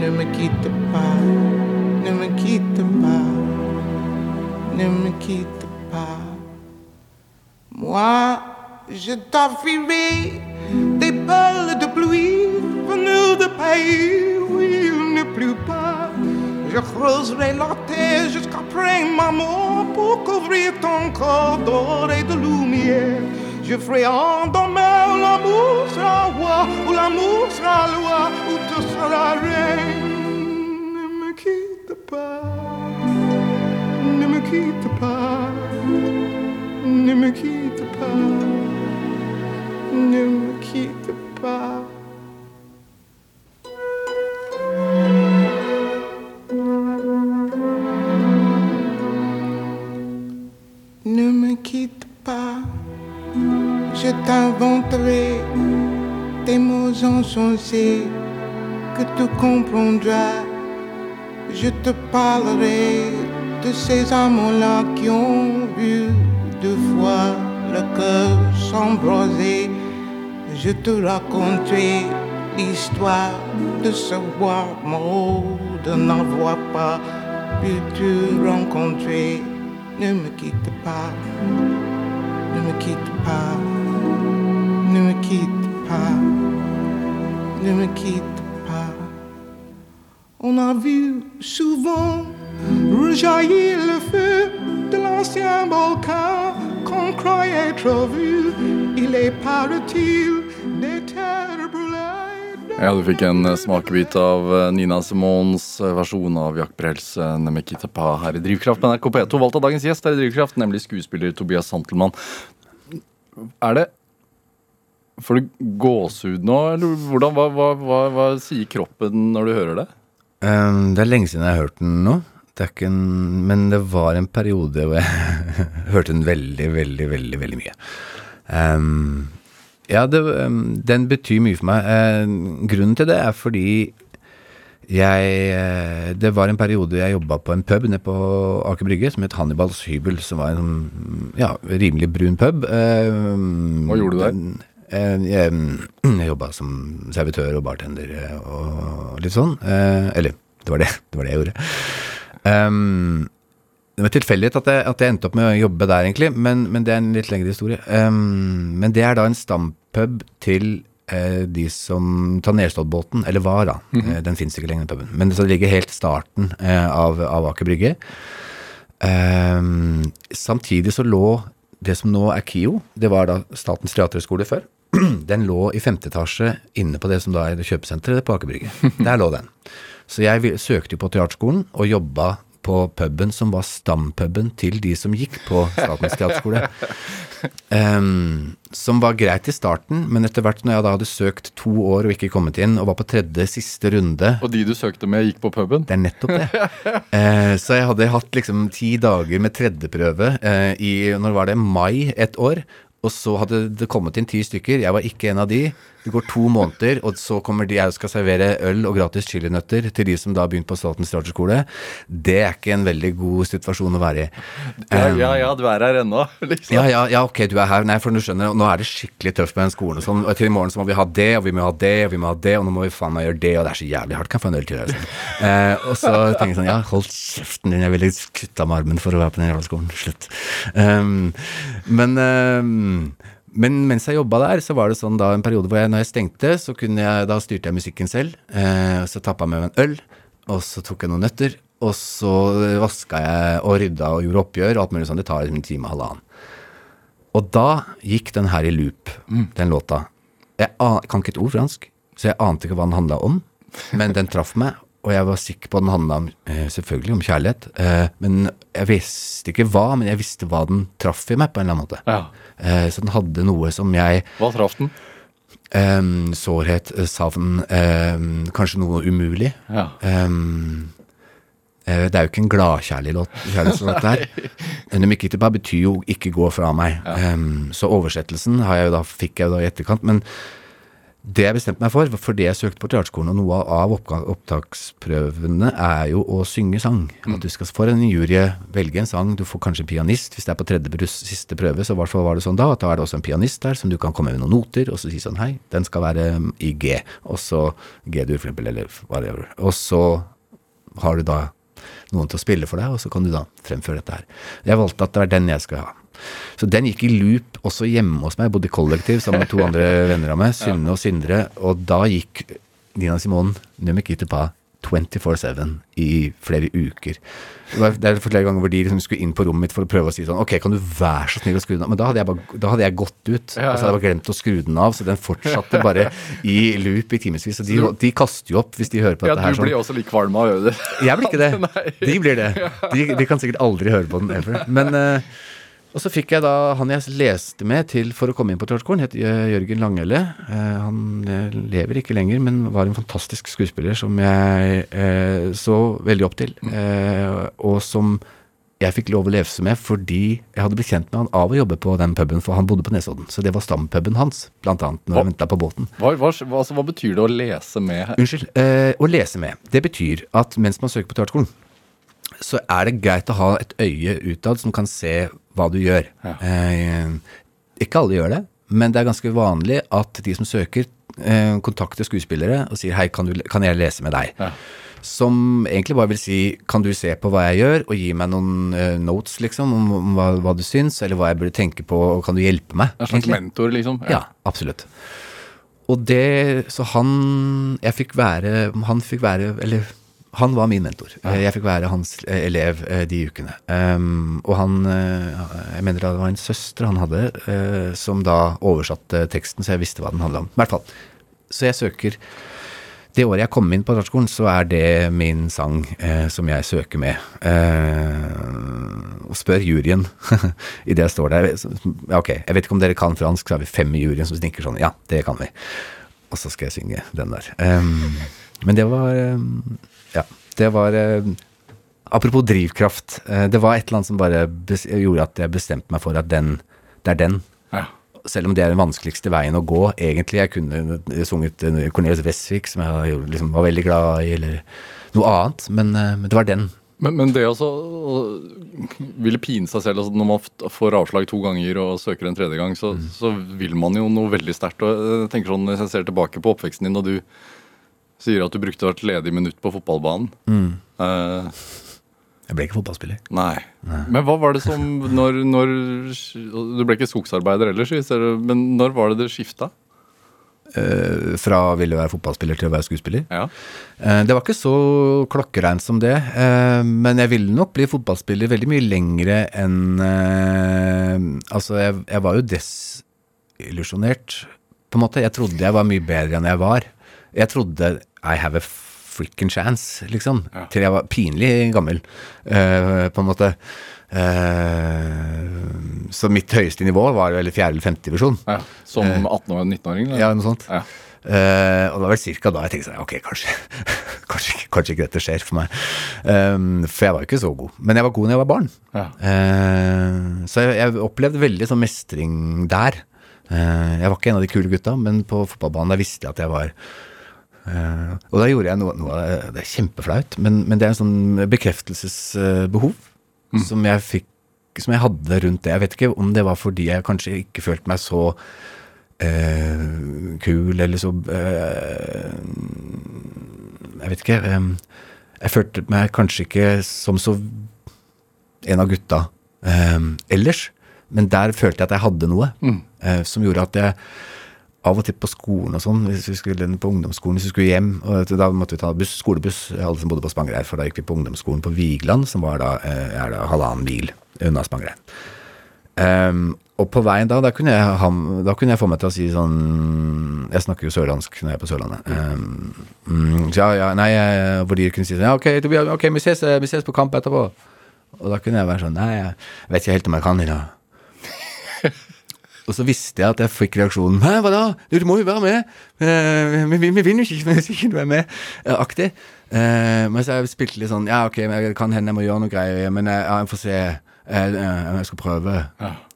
Speaker 5: Ne me quitte pas, ne me quitte pas, ne me quitte pas. Moi, je t'offrirai des perles de pluie venues de pays où il ne pleut pas. Je creuserai la terre jusqu'après ma mort pour couvrir ton corps d'or et de lumière. Je ferai en demain où l'amour sera roi, où l'amour sera loi, où tu seras reine. Ne me quitte pas, ne me quitte pas, ne me quitte pas, ne me quitte pas. Ne me quitte pas, je t'inventerai des mots insensés que tu comprendras. Je te parlerai de ces amants-là qui ont vu deux fois le cœur s'embraser. Je te raconterai l'histoire de ce roi mort de n'avoir pas pu te rencontrer. Ne me quitte pas, ne me quitte pas, quitte pas. On a vu souvent rejaillir le feu de l'ancien volcan qu'on croyait trop vu. Il est parti des terres brûlées.
Speaker 2: Ja, du fikk en eh, smakebit av eh, Nina Simons eh, versjon av Jack Brels eh, Nemekita Pa her i Drivkraft på NRK P2. Valgt av dagens gjest her i Drivkraft, nemlig skuespiller Tobias Santelmann. Er det Får du gåsehud nå, eller hvordan, hva, hva, hva, hva sier kroppen når du hører det?
Speaker 4: Um, det er lenge siden jeg har hørt den nå. Det en, men det var en periode hvor jeg hørte den veldig, veldig, veldig veldig mye. Um, ja, det, um, den betyr mye for meg. Uh, grunnen til det er fordi jeg eh, Det var en periode jeg jobba på en pub nede på Aker Brygge som het Hannibals hybel, som var en ja, rimelig brun pub.
Speaker 2: Hva gjorde du der?
Speaker 4: Eh, Jeg, jeg jobba som servitør og bartender eh, og litt sånn. Eh, Eller, det var det. Det var det jeg gjorde. Det var tilfeldighet at, jeg- at jeg endte opp med å jobbe der, egentlig, men, men det er en litt lengre historie. Men det er da en stampub til eh, de som tar Nerstadbåten, eller var da. Eh, den fins ikke lenger, den puben. Men så det ligger helt starten eh, av, av Aker Brygge. Samtidig så lå det som nå er KIO, det var da Statens teaterhøgskole før. Den lå i femte etasje inne på det som da er kjøpesenteret på Aker Brygge. Der lå den. Så jeg søkte jo på teaterskolen og jobba på puben som var stampuben til de som gikk på Statens teaterskole. Um, som var greit i starten, men etter hvert når jeg da hadde søkt to år og ikke kommet inn, og var på tredje, siste runde
Speaker 2: Og de du søkte med, gikk på puben?
Speaker 4: det er nettopp det. uh, så jeg hadde hatt liksom ti dager med tredjeprøve uh, i når var det, mai et år. Og så hadde det kommet inn ti stykker. Jeg var ikke en av de. Det går to måneder, og så kommer de jeg skal servere øl og gratis chilinøtter til de som da har begynt på Statens teaterskole. Det er ikke en veldig god situasjon å være i.
Speaker 2: Ja,
Speaker 4: Um,
Speaker 2: ja, ja, du er her ennå, liksom.
Speaker 4: ja, ja, ja, ok, du er her. Nei, for du skjønner, nå er det skikkelig tøft med den skolen. og Sånn, og til i morgen så må vi ha det, og vi må ha det, og vi må ha det, og nå må vi faen meg gjøre det, og det er så jævlig hardt. Kan jeg få en øl til? Liksom. uh, og så tenker jeg sånn, ja, hold kjeften din, jeg ville kutta med armen for å være på den jævla skolen. Slutt. Um, men um, men mens jeg jobba der, så var det sånn da en periode hvor jeg, når jeg stengte, så kunne jeg, da styrte jeg musikken selv. Eh, så tappa jeg med meg en øl, og så tok jeg noen nøtter. Og så vaska jeg og rydda og gjorde oppgjør og alt mulig sånn. Det tar en time og halvannen. Og da gikk den her i loop, den låta. Jeg an, kan ikke et ord fransk, så jeg ante ikke hva den handla om. Men den traff meg, og jeg var sikker på at den handla eh, selvfølgelig om kjærlighet. Eh, men jeg visste ikke hva, men jeg visste hva den traff i meg på en eller annen måte.
Speaker 2: Ja.
Speaker 4: Eh, så den hadde noe som jeg
Speaker 2: Hva traff den?
Speaker 4: Ehm, sårhet, eh, savn, kanskje noe umulig.
Speaker 2: Ja.
Speaker 4: Eh, det er jo ikke en gladkjærlig låt, bare, betyr jo 'ikke gå fra meg'. Ehm, så oversettelsen har jeg jo da, fikk jeg jo da i etterkant. Men det jeg bestemte meg for, for det jeg søkte på teaterskolen, og noe av opptaksprøvene er jo å synge sang. At du skal for en jury velge en sang. Du får kanskje en pianist. Hvis det er på tredje brus- siste prøve, så var det sånn da, at da er det også en pianist der som du kan komme med noen noter, og så si sånn hei, den skal være mm, i G, og så G-dur, for eksempel, eller whatever. Og så har du da noen til å spille for deg, og så kan du da fremføre dette her. Jeg valgte at det er den jeg skal ha. Så den gikk i loop også hjemme hos meg. Jeg bodde i kollektiv sammen med to andre venner av meg, Synne og Sindre. Og da gikk Nina Simone Numikitepa 24-7 i flere uker. Det er flere ganger hvor de liksom skulle inn på rommet mitt for å prøve å si sånn Ok, kan du være så snill å skru den av? Men da hadde jeg, bare, da hadde jeg gått ut,
Speaker 2: Ja,
Speaker 4: og så hadde jeg bare glemt å skru den av. Så den fortsatte bare i loop i timevis. Og de, de kaster jo opp hvis de hører på
Speaker 2: Ja,
Speaker 4: dette her.
Speaker 2: du
Speaker 4: sånn.
Speaker 2: blir også litt kvalm av å gjøre det.
Speaker 4: Jeg blir ikke det. De blir det. De, de kan sikkert aldri høre på den ever. Men eh, Og så fikk jeg da han jeg leste med til for å komme inn på teaterskolen, het Jørgen Langelle. Eh, han eh, lever ikke lenger, men var en fantastisk skuespiller som jeg eh, så veldig opp til. Eh, og som jeg fikk lov å lefse med fordi jeg hadde blitt kjent med han av å jobbe på den puben, for han bodde på Nesodden. Så det var stampuben hans, blant annet, når jeg venta på båten.
Speaker 2: Hva, hva, altså, hva betyr det å lese med her?
Speaker 4: Unnskyld. Eh, å lese med. Det betyr at mens man søker på teaterskolen, så er det greit å ha et øye utad som kan se hva du gjør.
Speaker 2: Ja.
Speaker 4: Eh, ikke alle gjør det, men det er ganske vanlig at de som søker, eh, kontakter skuespillere og sier 'hei, kan, du, kan jeg lese med deg'?
Speaker 2: Ja.
Speaker 4: Som egentlig bare vil si 'kan du se på hva jeg gjør', og gi meg noen eh, notes, liksom, om, om hva, hva du syns, eller hva jeg burde tenke på, og kan du hjelpe meg?
Speaker 2: En slags mentor, liksom?
Speaker 4: Ja, absolutt. Og det Så han Jeg fikk være Han fikk være Eller han var min mentor. Jeg fikk være hans elev eh, de ukene. Um, og han eh, Jeg mener det var en søster han hadde, eh, som da oversatte teksten, så jeg visste hva den handla om. I hvert fall. Så jeg søker Det året jeg kom inn på teaterskolen, så er det min sang som jeg søker med. Og spør juryen idet jeg står der Ok, jeg vet ikke om dere kan fransk, så har vi fem i juryen som snikker sånn. Ja, det kan vi. Og så skal jeg synge den der. Um, men det var um, Ja, det var um, Apropos drivkraft. eh, det var et eller annet som bare gjorde at jeg bestemte meg for at den, det er den.
Speaker 2: Ja.
Speaker 4: Selv om det er den vanskeligste veien å gå, egentlig. Jeg kunne sunget eh, Cornelius Westvik, som jeg liksom var veldig glad i, eller noe annet. Men, eh, men det var den.
Speaker 2: Men, men det også å ville pine seg selv altså Når man får avslag to ganger og søker en tredje gang, så, så vil man jo noe veldig sterkt. Og jeg tenker sånn, Hvis jeg ser tilbake på oppveksten din, og du sier at du brukte hvert ledig minutt på fotballbanen eh,
Speaker 4: Jeg ble ikke fotballspiller.
Speaker 2: Nei. Men hva var det som når, når Du ble ikke skogsarbeider ellers, men når var det det skifta?
Speaker 4: Eh, fra å ville være fotballspiller til å være skuespiller.
Speaker 2: Ja.
Speaker 4: Eh, Det var ikke så klokkereint som det, eh, men jeg ville nok bli fotballspiller veldig mye lengre enn eh, Altså, jeg, jeg var jo desillusjonert, på en måte. Jeg trodde jeg var mye bedre enn jeg var. Jeg trodde I have a freaking chance, liksom.
Speaker 2: Ja.
Speaker 4: Til jeg var pinlig gammel, uh, på en måte. Uh, så mitt høyeste nivå var vel fjerde eller femte divisjon.
Speaker 2: ja. Som 18- og 19-åring?
Speaker 4: Eh, Ja, noe sånt.
Speaker 2: Ja.
Speaker 4: Uh, og det var vel cirka da jeg tenkte sånn, ok, kanskje, kanskje, kanskje ikke dette skjer for meg. Um, for jeg var jo ikke så god. Men jeg var god når jeg var barn.
Speaker 2: Ja.
Speaker 4: Uh, så jeg, jeg opplevde veldig sånn mestring der. Uh, jeg var ikke en av de kule gutta, men på fotballbanen der visste jeg at jeg var eh, Og da gjorde jeg noe, noe det, er kjempeflaut, men, men det er en sånn bekreftelsesbehov som jeg fikk som jeg hadde rundt det. Jeg vet ikke om det var fordi jeg kanskje ikke følte meg så eh, kul, eller så eh, Jeg vet ikke. eh, jeg følte meg kanskje ikke som så en av gutta ellers, men der følte jeg at jeg hadde noe eh, som gjorde at jeg av og til på skolen og sånn, hvis vi skulle på ungdomsskolen, hvis vi skulle hjem, og da måtte vi ta buss, skolebuss, alle som bodde på Spangereid, for da gikk vi på ungdomsskolen på Vigeland, som var da, eh, er da halvannen mil unna Spangereid. Um, og på veien da, da kunne, jeg, da kunne jeg få meg til å si sånn Jeg snakker jo sørlandsk når jeg er på Sørlandet. Um, mm, så ja, ja, nei, hvor de kunne si sånn Ja, ok, Tobias, vi ses, eh, vi ses på kamp etterpå. Og da kunne jeg være sånn Nei, jeg vet ikke helt om jeg kan i dag. Og så visste jeg at jeg fikk reaksjonen Hæ, hva da? Du, må jo være med! Eh, vi, vi, vi vinner jo ikke hvis ikke du er med! Eh, aktig. Eh, men så jeg spilte litt sånn Ja, ok, men jeg kan hende jeg må gjøre noe greier, men jeg, ja, jeg får se. Eh, jeg skal prøve.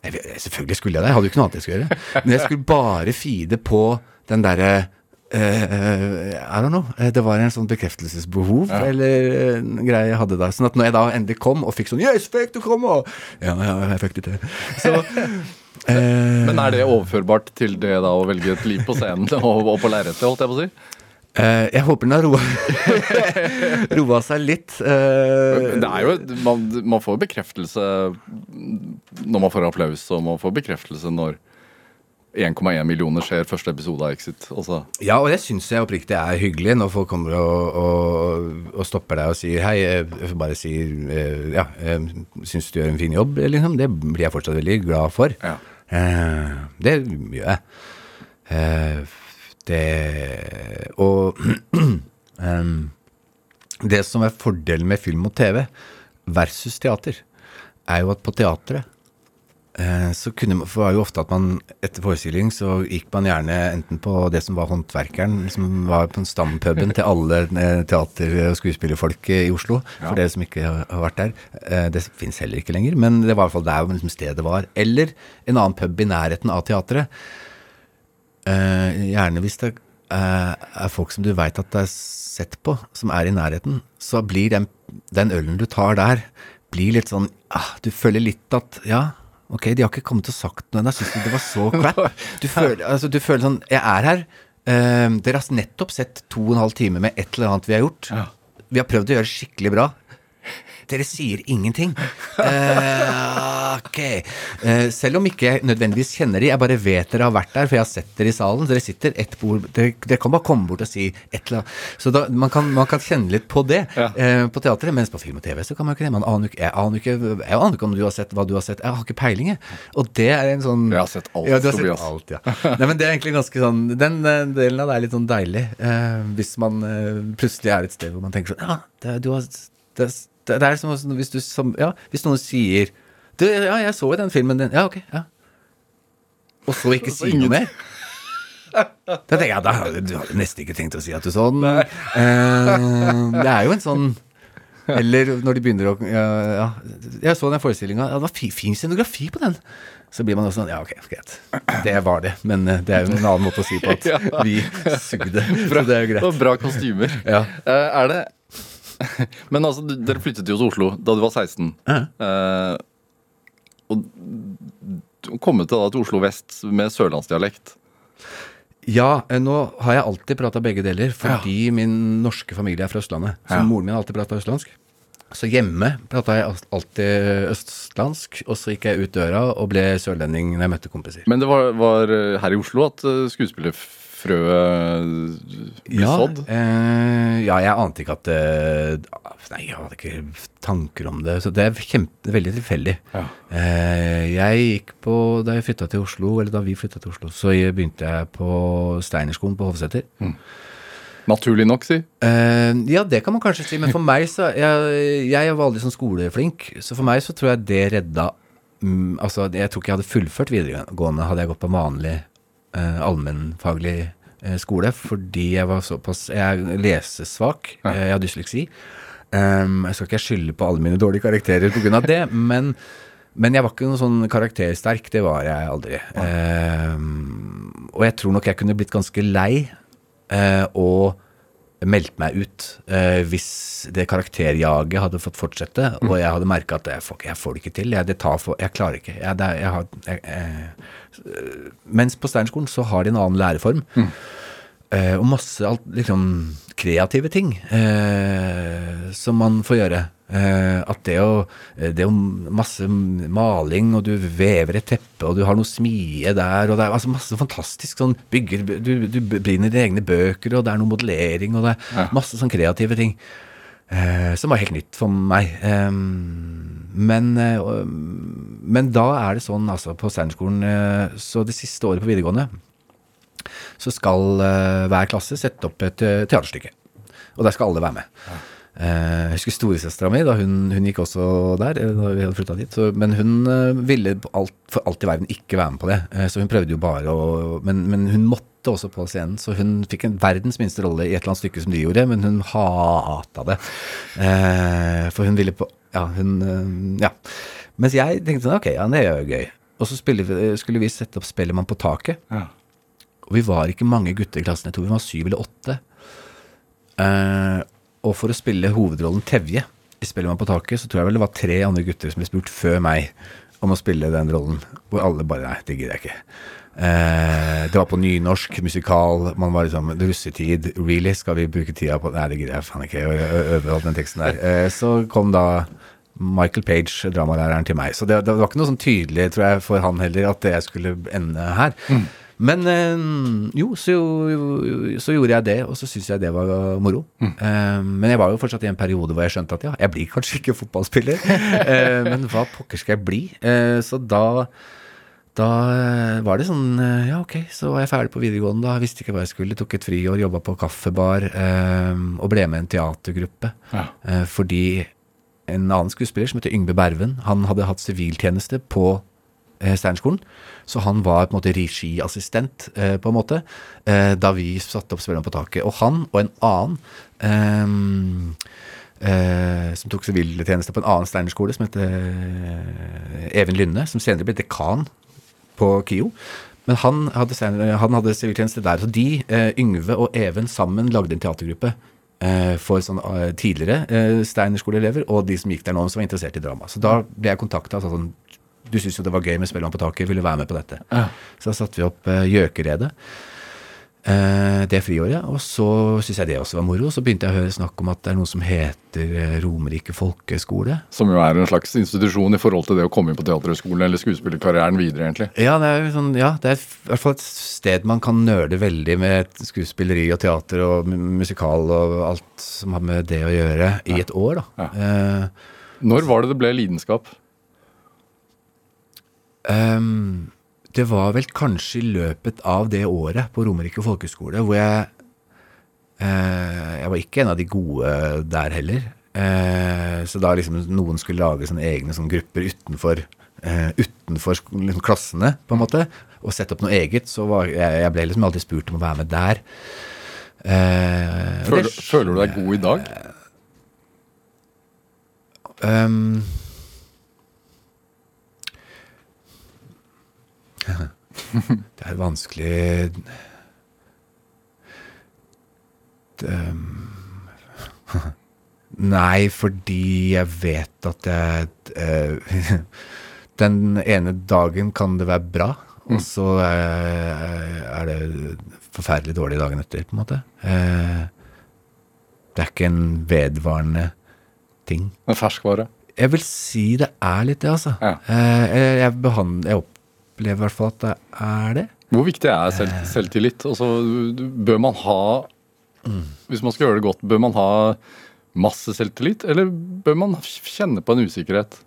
Speaker 4: Jeg, selvfølgelig skulle jeg det. Jeg hadde jo ikke noe annet jeg skulle gjøre. Men jeg skulle bare feede på den derre Uh, I don't know. Det var en sånn bekreftelsesbehov eller eh, en greie jeg hadde da. Sånn at når jeg da endelig kom og fikk sånn Yes, fikk du komme! Ja, ja, jeg fikk det til. Så
Speaker 2: Men er det overførbart til det da å velge et liv på scenen og, og på lerretet, holdt jeg på å si?
Speaker 4: Eh, jeg håper den har roa, roa seg litt. eh,
Speaker 2: Det er jo, man, man får bekreftelse når man får applaus, og man får bekreftelse når 1,1 millioner skjer første episode av Exit. Også.
Speaker 4: ja, og det syns jeg oppriktig er hyggelig når folk kommer og, og, og stopper deg og sier hei. jeg Bare sier eh, ja, eh, syns du gjør en fin jobb, liksom. Det blir jeg fortsatt veldig glad for.
Speaker 2: Ja.
Speaker 4: Eh, det gjør jeg. Eh, det Og det som er fordelen med film og TV versus teater, er jo at på teatret så kunne man, for det var jo ofte at man etter forestilling så gikk man gjerne enten på det som var Håndverkeren, som var på stampuben til alle eh, teater- og skuespillerfolk i Oslo. For dere som ikke har vært der. Eh, det fins heller ikke lenger, men det var i hvert fall der liksom stedet var. Eller en annen pub i nærheten av teatret. Eh, gjerne hvis det eh, er folk som du veit at det er sett på, som er i nærheten, så blir den, den ølen du tar der, blir litt sånn ah, Du føler litt at Ja, ok, de har ikke kommet og sagt noe ennå. Syns du det var så crap? Du føler, altså, du føler sånn Jeg er her. Uh, dere har nettopp sett to og en halv time med et eller annet vi har gjort. Vi har prøvd å gjøre det skikkelig bra. Dere sier ingenting. Uh, ok. Uh, selv om ikke jeg nødvendigvis kjenner de, jeg bare vet dere har vært der, for jeg har sett dere i salen. Dere sitter ett bord Dere, dere kan bare komme bort og si et eller annet. Så da, man, kan, man kan kjenne litt på det uh, på teatret, mens på film og TV så kan man ikke det. Man aner ikke, jeg, aner ikke, jeg aner ikke om du har sett hva du har sett. Jeg har ikke peiling, jeg. Og det er en sånn
Speaker 2: Jeg har sett alt,
Speaker 4: Ja, har sett alt, ja. Nei, men det er egentlig ganske sånn Den delen av det er litt sånn deilig. Hvis man plutselig er et sted hvor man tenker sånn Ja, det, du har det, det, det er som hvis du som Ja, hvis noen sier Du, ja, jeg så jo den filmen din. Ja, ok. ja. Og så ikke si noe mer. Da tenker jeg, da du, har nesten ikke tenkt å si at du så den. Eh, det er jo en sånn Eller når de begynner å ja, ja, Jeg så den forestillinga. Ja, det var fi, fin scenografi på den. Så blir man også sånn Ja, ok, greit. Det var det. Men eh, det er jo en annen måte å si på at vi sugde. Så det er jo greit.
Speaker 2: Og bra kostymer.
Speaker 4: Ja.
Speaker 2: Eh, er det Men altså, dere flyttet jo til Oslo da du var 16.
Speaker 4: Ja.
Speaker 2: Eh, og du kom til, da, til Oslo vest med sørlandsdialekt.
Speaker 4: Ja, eh, nå har jeg alltid prata begge deler, fordi min norske familie er fra Østlandet. Så
Speaker 2: Ja.
Speaker 4: moren min har alltid prata østlandsk. Så hjemme prata jeg alltid østlandsk, og så gikk jeg ut døra og ble sørlending når jeg møtte kompiser.
Speaker 2: Men det var, var her i Oslo at eh, skuespillerfrøet blir
Speaker 4: Ja,
Speaker 2: sådd?
Speaker 4: eh, ja, jeg ante ikke at eh, Nei, jeg hadde ikke tanker om det. Så det er kjempe, veldig tilfeldig.
Speaker 2: Ja.
Speaker 4: Eh, jeg gikk på Da jeg flytta til Oslo, eller da vi flytta til Oslo, så jeg begynte jeg på Steinerskolen på Hovseter.
Speaker 2: Naturlig nok, si.
Speaker 4: Uh, ja, det kan man kanskje si, men for meg så Jeg, jeg var aldri sånn skoleflink, så for meg så tror jeg det redda um, Altså, jeg tror ikke jeg hadde fullført videregående hadde jeg gått på vanlig eh, allmennfaglig eh, skole, fordi jeg var såpass Jeg er lesesvak, Ja. jeg har dysleksi. Um, jeg skal ikke skylde på alle mine dårlige karakterer pga. det, men Men jeg var ikke noe sånn karaktersterk, det var jeg aldri. Eh, og jeg tror nok jeg kunne blitt ganske lei uh, og meldt meg ut eh, hvis det karakterjaget hadde fått fortsette, og jeg hadde merka at jeg får, jeg får det ikke til. Jeg, det tar for, jeg klarer ikke. Jeg, det, jeg har, eh, mens på Steinerskolen så har de en annen læreform. Eh, og masse alt, liksom, kreative ting eh, som man får gjøre. Eh, at det å, det å masse maling, og du vever et teppe, og du har noe smie der, og det er altså masse fantastisk sånn bygger Du, du brenner dine egne bøker, og det er noe modellering, og det er masse sånn kreative ting. Eh, som var helt nytt for meg. Eh, men, eh, men da er det sånn, altså, på Steinerskolen eh, Så det siste året på videregående så skal eh, hver klasse sette opp et eh, teaterstykke. Og der skal alle være med. Eh, jeg husker storesøstera mi, da hun, hun gikk også der, eh, da vi hadde dit. Så, men hun eh, ville alt, for alt i verden ikke være med på det. Eh, så hun prøvde jo bare å men, men hun måtte også på scenen, så hun fikk en verdens minste rolle i et eller annet stykke som de gjorde, men hun hata det. Eh, for hun ville på Ja, hun eh, Ja. Mens jeg tenkte sånn, ok, ja, det er jo gøy. Og så spille, skulle vi sette opp Spellemann på taket.
Speaker 2: Ja.
Speaker 4: Og vi var ikke mange gutter i klassen, jeg tror vi var syv eller åtte. Eh, og for å spille hovedrollen Tevje i Spellemann på taket, så tror jeg vel det var tre andre gutter som ble spurt før meg om å spille den rollen. Hvor alle bare Nei, det gidder jeg ikke. Eh, det var på nynorsk, musikal, man var liksom russetid. Really? Skal vi bruke tida på Nei, det gidder jeg faen ikke å øve opp den teksten der. Eh, så kom da Michael Page, dramalæreren, til meg. Så det, det var ikke noe sånn tydelig, tror jeg, for han heller, at jeg skulle ende her. Men eh, jo så, jo, så gjorde jeg det, og så syntes jeg det var moro. Mm. men jeg var jo fortsatt i en periode hvor jeg skjønte at ja, jeg blir kanskje ikke fotballspiller. eh, men hva pokker skal jeg bli? Eh, så da da eh, var det sånn eh, Ja, ok, så var jeg ferdig på videregående. da, Visste ikke hva jeg skulle. Tok et friår, jobba på kaffebar eh, og ble med i en teatergruppe.
Speaker 2: Ja.
Speaker 4: Eh, fordi en annen skuespiller som heter Yngve Berven, han hadde hatt siviltjeneste på eh, Steinerskolen. Så han var på en måte regiassistent, eh, på en måte, eh, da vi satte opp Spilleren på taket. Og han og en annen eh, eh, som tok siviltjeneste på en annen Steinerskole, som heter eh, Even Lynne, som senere ble dekan på KIO. Men han hadde, siviltjeneste der. Så de, eh, Yngve og Even sammen, lagde en teatergruppe eh, for sånn, eh, tidligere eh, Steinerskoleelever og de som gikk der nå, som var interessert i drama. Så da ble jeg kontakta sånn Du syntes jo det var gøy med Spellemann på taket, vil du være med på dette?
Speaker 2: Ja.
Speaker 4: Så da satte vi opp eh, Gjøkeredet. Eh, det friåret. Og så syntes jeg det også var moro. Så begynte jeg å høre snakk om at det er noe som heter eh, Romerike folkeskole.
Speaker 2: Som jo er en slags institusjon i forhold til det å komme inn på Teaterhøgskolen eller skuespillerkarrieren videre, egentlig.
Speaker 4: Ja, det er sånn, ja, det er i hvert fall et sted man kan nøle veldig med skuespilleri og teater og musikal og alt som har med det å gjøre, i et år, da. Eh,
Speaker 2: Når var det det ble lidenskap?
Speaker 4: Ehm, det var vel kanskje i løpet av det året på Romerike folkeskole hvor jeg eh, Jeg var ikke en av de gode der heller. Eh, så da liksom noen skulle lage sånne egne sånne grupper utenfor eh, utenfor liksom klassene, på en måte, og sette opp noe eget, så var jeg, jeg ble liksom alltid spurt om å være med der. Eh,
Speaker 2: Føler,
Speaker 4: det-
Speaker 2: føler du deg god i dag?
Speaker 4: Ehm. Det er vanskelig det, ehm, Nei, fordi jeg vet at jeg eh, Den ene dagen kan det være bra, og så eh, er det forferdelig dårlig dagen etter, på en måte. Eh, det er ikke en vedvarende ting.
Speaker 2: En ferskvare?
Speaker 4: Jeg vil si det er litt det, altså.
Speaker 2: Ja.
Speaker 4: Jeg, jeg, jeg opplever i hvert fall at det er det.
Speaker 2: Hvor viktig er selv, selvtillit? Altså, du- du- bør man ha Hvis man skal gjøre det godt, bør man ha masse selvtillit, eller bør man kjenne på en usikkerhet?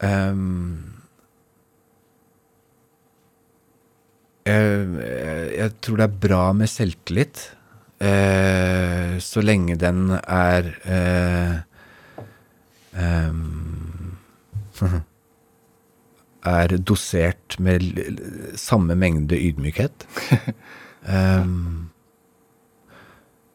Speaker 4: Um, jeg, jeg tror det er bra med selvtillit, eh, så lenge den er eh, ehm, Er dosert med samme mengde ydmykhet. Um,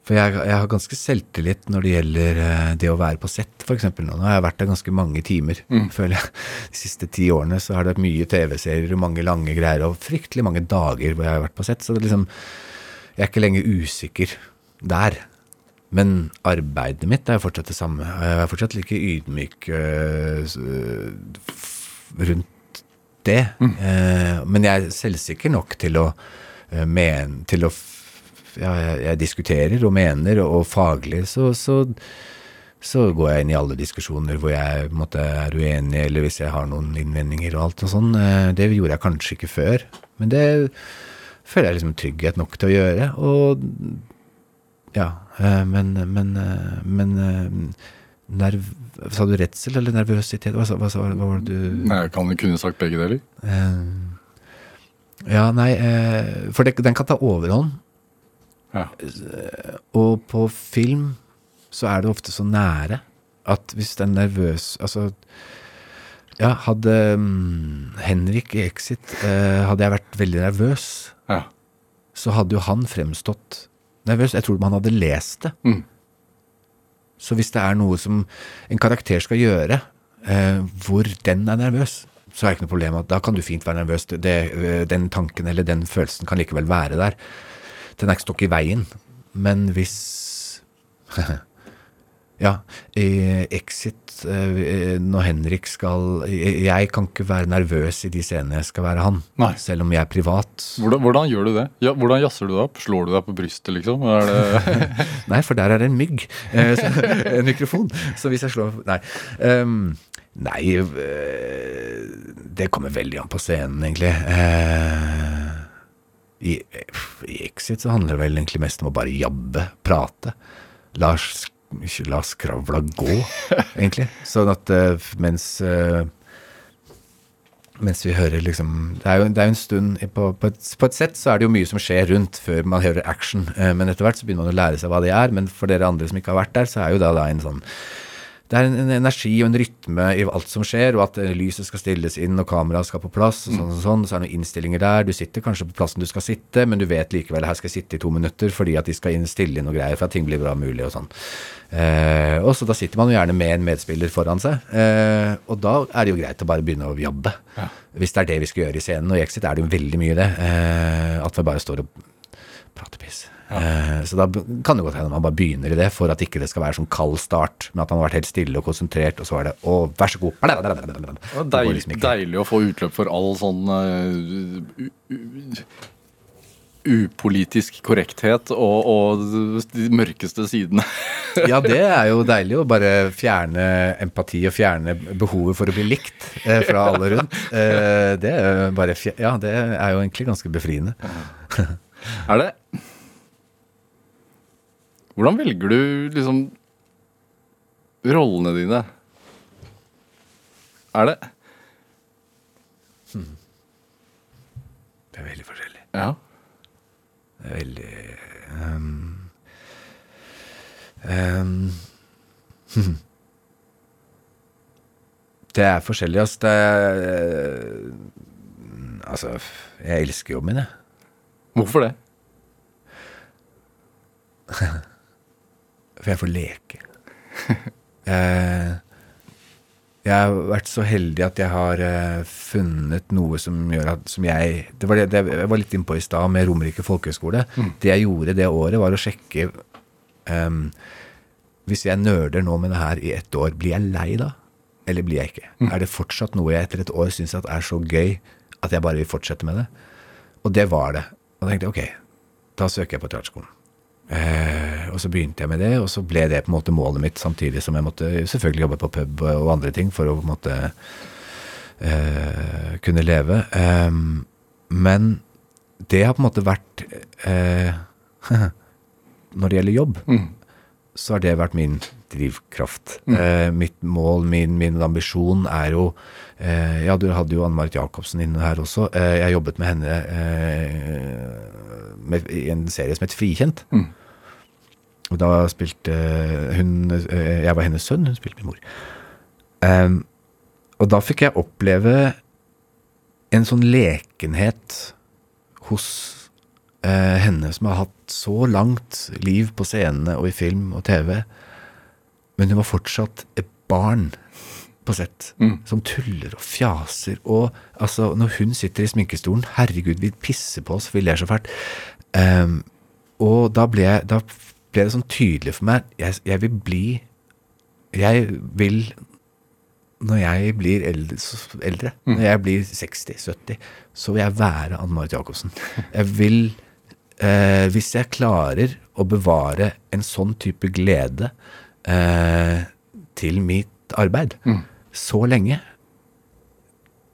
Speaker 4: For jeg, jeg har ganske selvtillit når det gjelder eh, det å være på sett, f.eks. Nå Nå har jeg vært der ganske mange timer, føler jeg. De siste ti årene så har det vært mye TV-serier og mange lange greier, og fryktelig mange dager hvor jeg har vært på sett. Så det liksom Jeg er ikke lenger usikker der. Men arbeidet mitt er jo fortsatt det samme. Jeg er fortsatt like ydmyk øh, f- rundt det. Eh, men jeg er selvsikker nok til å eh, men, til å ja, jeg, diskuterer og mener, og, faglig så, så, så går jeg inn i alle diskusjoner hvor jeg måte, er uenig, eller hvis jeg har noen innvendinger og alt og sånn. Eh, Det gjorde jeg kanskje ikke før, men det føler jeg liksom trygghet nok til å gjøre. Og ja, eh, men, men, eh, men eh, nerv, Sa du redsel eller nervøsitet? Hva, hva, hva var det du
Speaker 2: Nei, Jeg kan du kunne sagt begge deler.
Speaker 4: Eh, ja, nei, eh, for det, den kan ta overhånd.
Speaker 2: Ja.
Speaker 4: Og på film så er det ofte så nære at hvis den er nervøs Altså, ja, hadde mm, Henrik i Exit eh, Hadde jeg vært veldig nervøs,
Speaker 2: Ja.
Speaker 4: så hadde jo han fremstått nervøs. Jeg tror man hadde lest det.
Speaker 2: Mm.
Speaker 4: Så hvis det er noe som en karakter skal gjøre, eh, hvor den er nervøs, så er det ikke noe problem. at Da kan du fint være nervøs. Det, eh, den tanken eller den følelsen kan likevel være der. Den er ikke stokk i veien. Men hvis Ja, i Exit, eh, når Henrik skal Jeg kan ikke være nervøs i de scenene jeg skal være han.
Speaker 2: Nei.
Speaker 4: Selv om jeg er privat.
Speaker 2: Hvordan, hvordan gjør du det? Ja, hvordan jazzer du deg opp? Slår du deg på brystet, liksom? Er det
Speaker 4: Nei, for der er det en mygg. Eh, en mikrofon. Så hvis jeg slår Nei. Um, nei Det kommer veldig an på scenen, egentlig. Eh, i, I Exit så handler det vel egentlig mest om å bare jabbe, prate. Lars la skravla gå, egentlig. Sånn at eh, mens eh, mens vi hører liksom Det er jo, det er jo en stund på, på, et, på et sett så er det jo mye som skjer rundt før man hører action. Eh, men etter hvert så begynner man å lære seg hva det er. Men for dere andre som ikke har vært der, så er jo da, da en sånn det er en, en energi og en rytme i alt som skjer, og at eh, lyset skal stilles inn, og kameraet skal på plass, og sånn og sånn. Så er det noen innstillinger der. Du sitter kanskje på plassen du skal sitte, men du vet likevel her skal jeg sitte i to minutter fordi at de skal inn stille inn og greier for at ting blir bra mulig og sånn. Eh, og så da sitter man jo gjerne med en medspiller foran seg, eh, og da er det jo greit å bare begynne å jabbe. Hvis det er det vi skal gjøre i scenen, og i Exit er det jo veldig mye det. Eh, at vi bare står og prater piss. Eh, så da kan det godt hende man bare begynner i det, for at ikke det skal være sånn kald start, men at man har vært helt stille og konsentrert, og så er det å, vær så god.
Speaker 2: Det er
Speaker 4: liksom
Speaker 2: deilig å få utløp for all sånn uh, upolitisk korrekthet og, og de mørkeste sidene.
Speaker 4: Ja, det er jo deilig å bare fjerne empati og fjerne behovet for å bli likt eh, fra alle rundt. Eh, det er bare Ja, det er jo egentlig ganske befriende.
Speaker 2: Er det Hvordan velger du liksom rollene dine? Er det
Speaker 4: Det er veldig forskjellig.
Speaker 2: Ja.
Speaker 4: Det er veldig um, ehm, Det er forskjellig, altså. Det er eh, Altså, jeg elsker jobben min, jeg.
Speaker 2: Hvorfor det?
Speaker 4: For jeg får leke. Eh, jeg har vært så heldig at jeg har eh, funnet noe som gjør at som jeg Det var det, det jeg var litt innpå i stad med Romerike folkehøgskole. Det jeg gjorde det året, var å sjekke ehm, Hvis jeg nerder nå med det her i ett år, blir jeg lei da? Eller blir jeg ikke? Er det fortsatt noe jeg etter et år syns er så gøy at jeg bare vil fortsette med det? Og det var det. Og da tenkte jeg ok, da søker jeg på teaterskolen. Eh, og så begynte jeg med det, og så ble det på en måte målet mitt, samtidig som jeg måtte selvfølgelig jobbe på pub og andre ting for å på en måte eh, kunne leve. Eh, men det har på en måte vært eh, Når det gjelder jobb, så har det vært min drivkraft. Eh, mitt mål, min, min ambisjon er jo eh, Ja, du hadde jo Anne Marit Jacobsen inne her også. Eh, jeg jobbet med henne eh, med, i en serie som het Frikjent. Og da spilte hun eh, Jeg var hennes sønn, hun spilte min mor. Um, og da fikk jeg oppleve en sånn lekenhet hos uh, henne som har hatt så langt liv på scenene og i film og TV, men hun var fortsatt et barn på sett. Som tuller og fjaser. Og altså, når hun sitter i sminkestolen Herregud, vi pisser på oss, vi ler så fælt. Ehm, og da ble, jeg- da ble det sånn tydelig for meg Jeg, jeg vil bli Jeg vil når jeg blir eldre, eldre når jeg blir 60-70, så vil jeg være Anne Marit Jacobsen. Jeg vil eh, Hvis jeg klarer å bevare en sånn type glede eh, til mitt arbeid så lenge,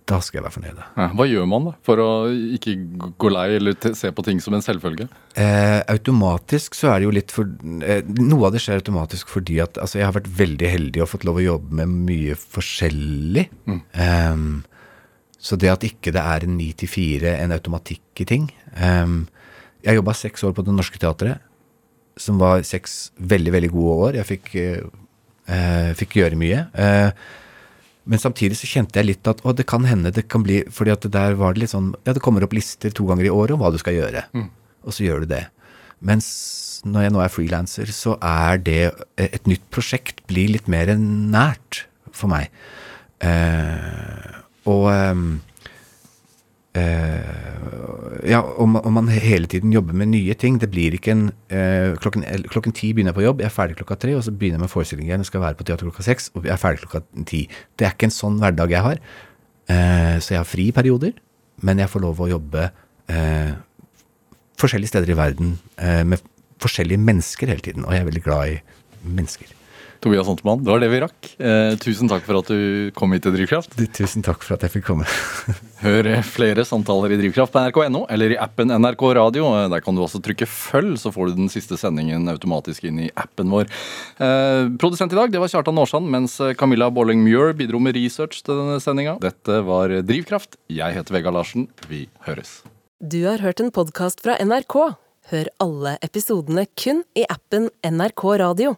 Speaker 4: da skal jeg være fornøyd.
Speaker 2: Ja, Hva gjør man da for å ikke gå lei eller se på ting som en selvfølge?
Speaker 4: Eh, automatisk så er det jo litt for eh, Noe av det skjer automatisk fordi at altså, jeg har vært veldig heldig og fått lov å jobbe med mye forskjellig. Ehm, så det at ikke det er en ni til fire, en automatikk i ting ehm, Jeg jobba seks år på Det Norske Teatret, som var seks veldig, veldig gode år. Jeg fikk, eh, fikk gjøre mye. Eh, men samtidig så kjente jeg litt at å, det kan hende det kan bli fordi at det der var det litt sånn Ja, det kommer opp lister to ganger i året om hva du skal gjøre. Og så gjør du det. Mens når jeg nå er frilanser, så er det Et nytt prosjekt blir litt mer nært for meg. Eh, og eh, ja, om, om man hele tiden jobber med nye ting. Det blir ikke en eh, klokken, klokken ti begynner jeg på jobb, jeg er ferdig klokka tre, og så begynner jeg med forestilling igjen, jeg skal være på teater klokka seks, og jeg er ferdig klokka ti. Det er ikke en sånn hverdag jeg har. Eh, så jeg har fri perioder, men jeg får lov å jobbe eh, forskjellige steder i verden eh, med forskjellige mennesker hele tiden, og jeg er veldig glad i mennesker.
Speaker 2: Tobias Sontemann, det var det vi rakk. Eh, tusen takk for at du kom hit til Drivkraft.
Speaker 4: Tusen takk for at jeg fikk komme.
Speaker 2: Hør flere samtaler i Drivkraft på nrk.no eller i appen NRK Radio. Eh, Der kan du også trykke følg, så får du den siste sendingen automatisk inn i appen vår. Eh, produsent i dag det var Kjartan Aarsand, mens Camilla Bolling Muir bidro med research til denne sendinga. Dette var Drivkraft. Jeg heter Vegard Larsen. Vi høres.
Speaker 1: Du har hørt en podkast fra NRK. Hør alle episodene kun i appen NRK Radio.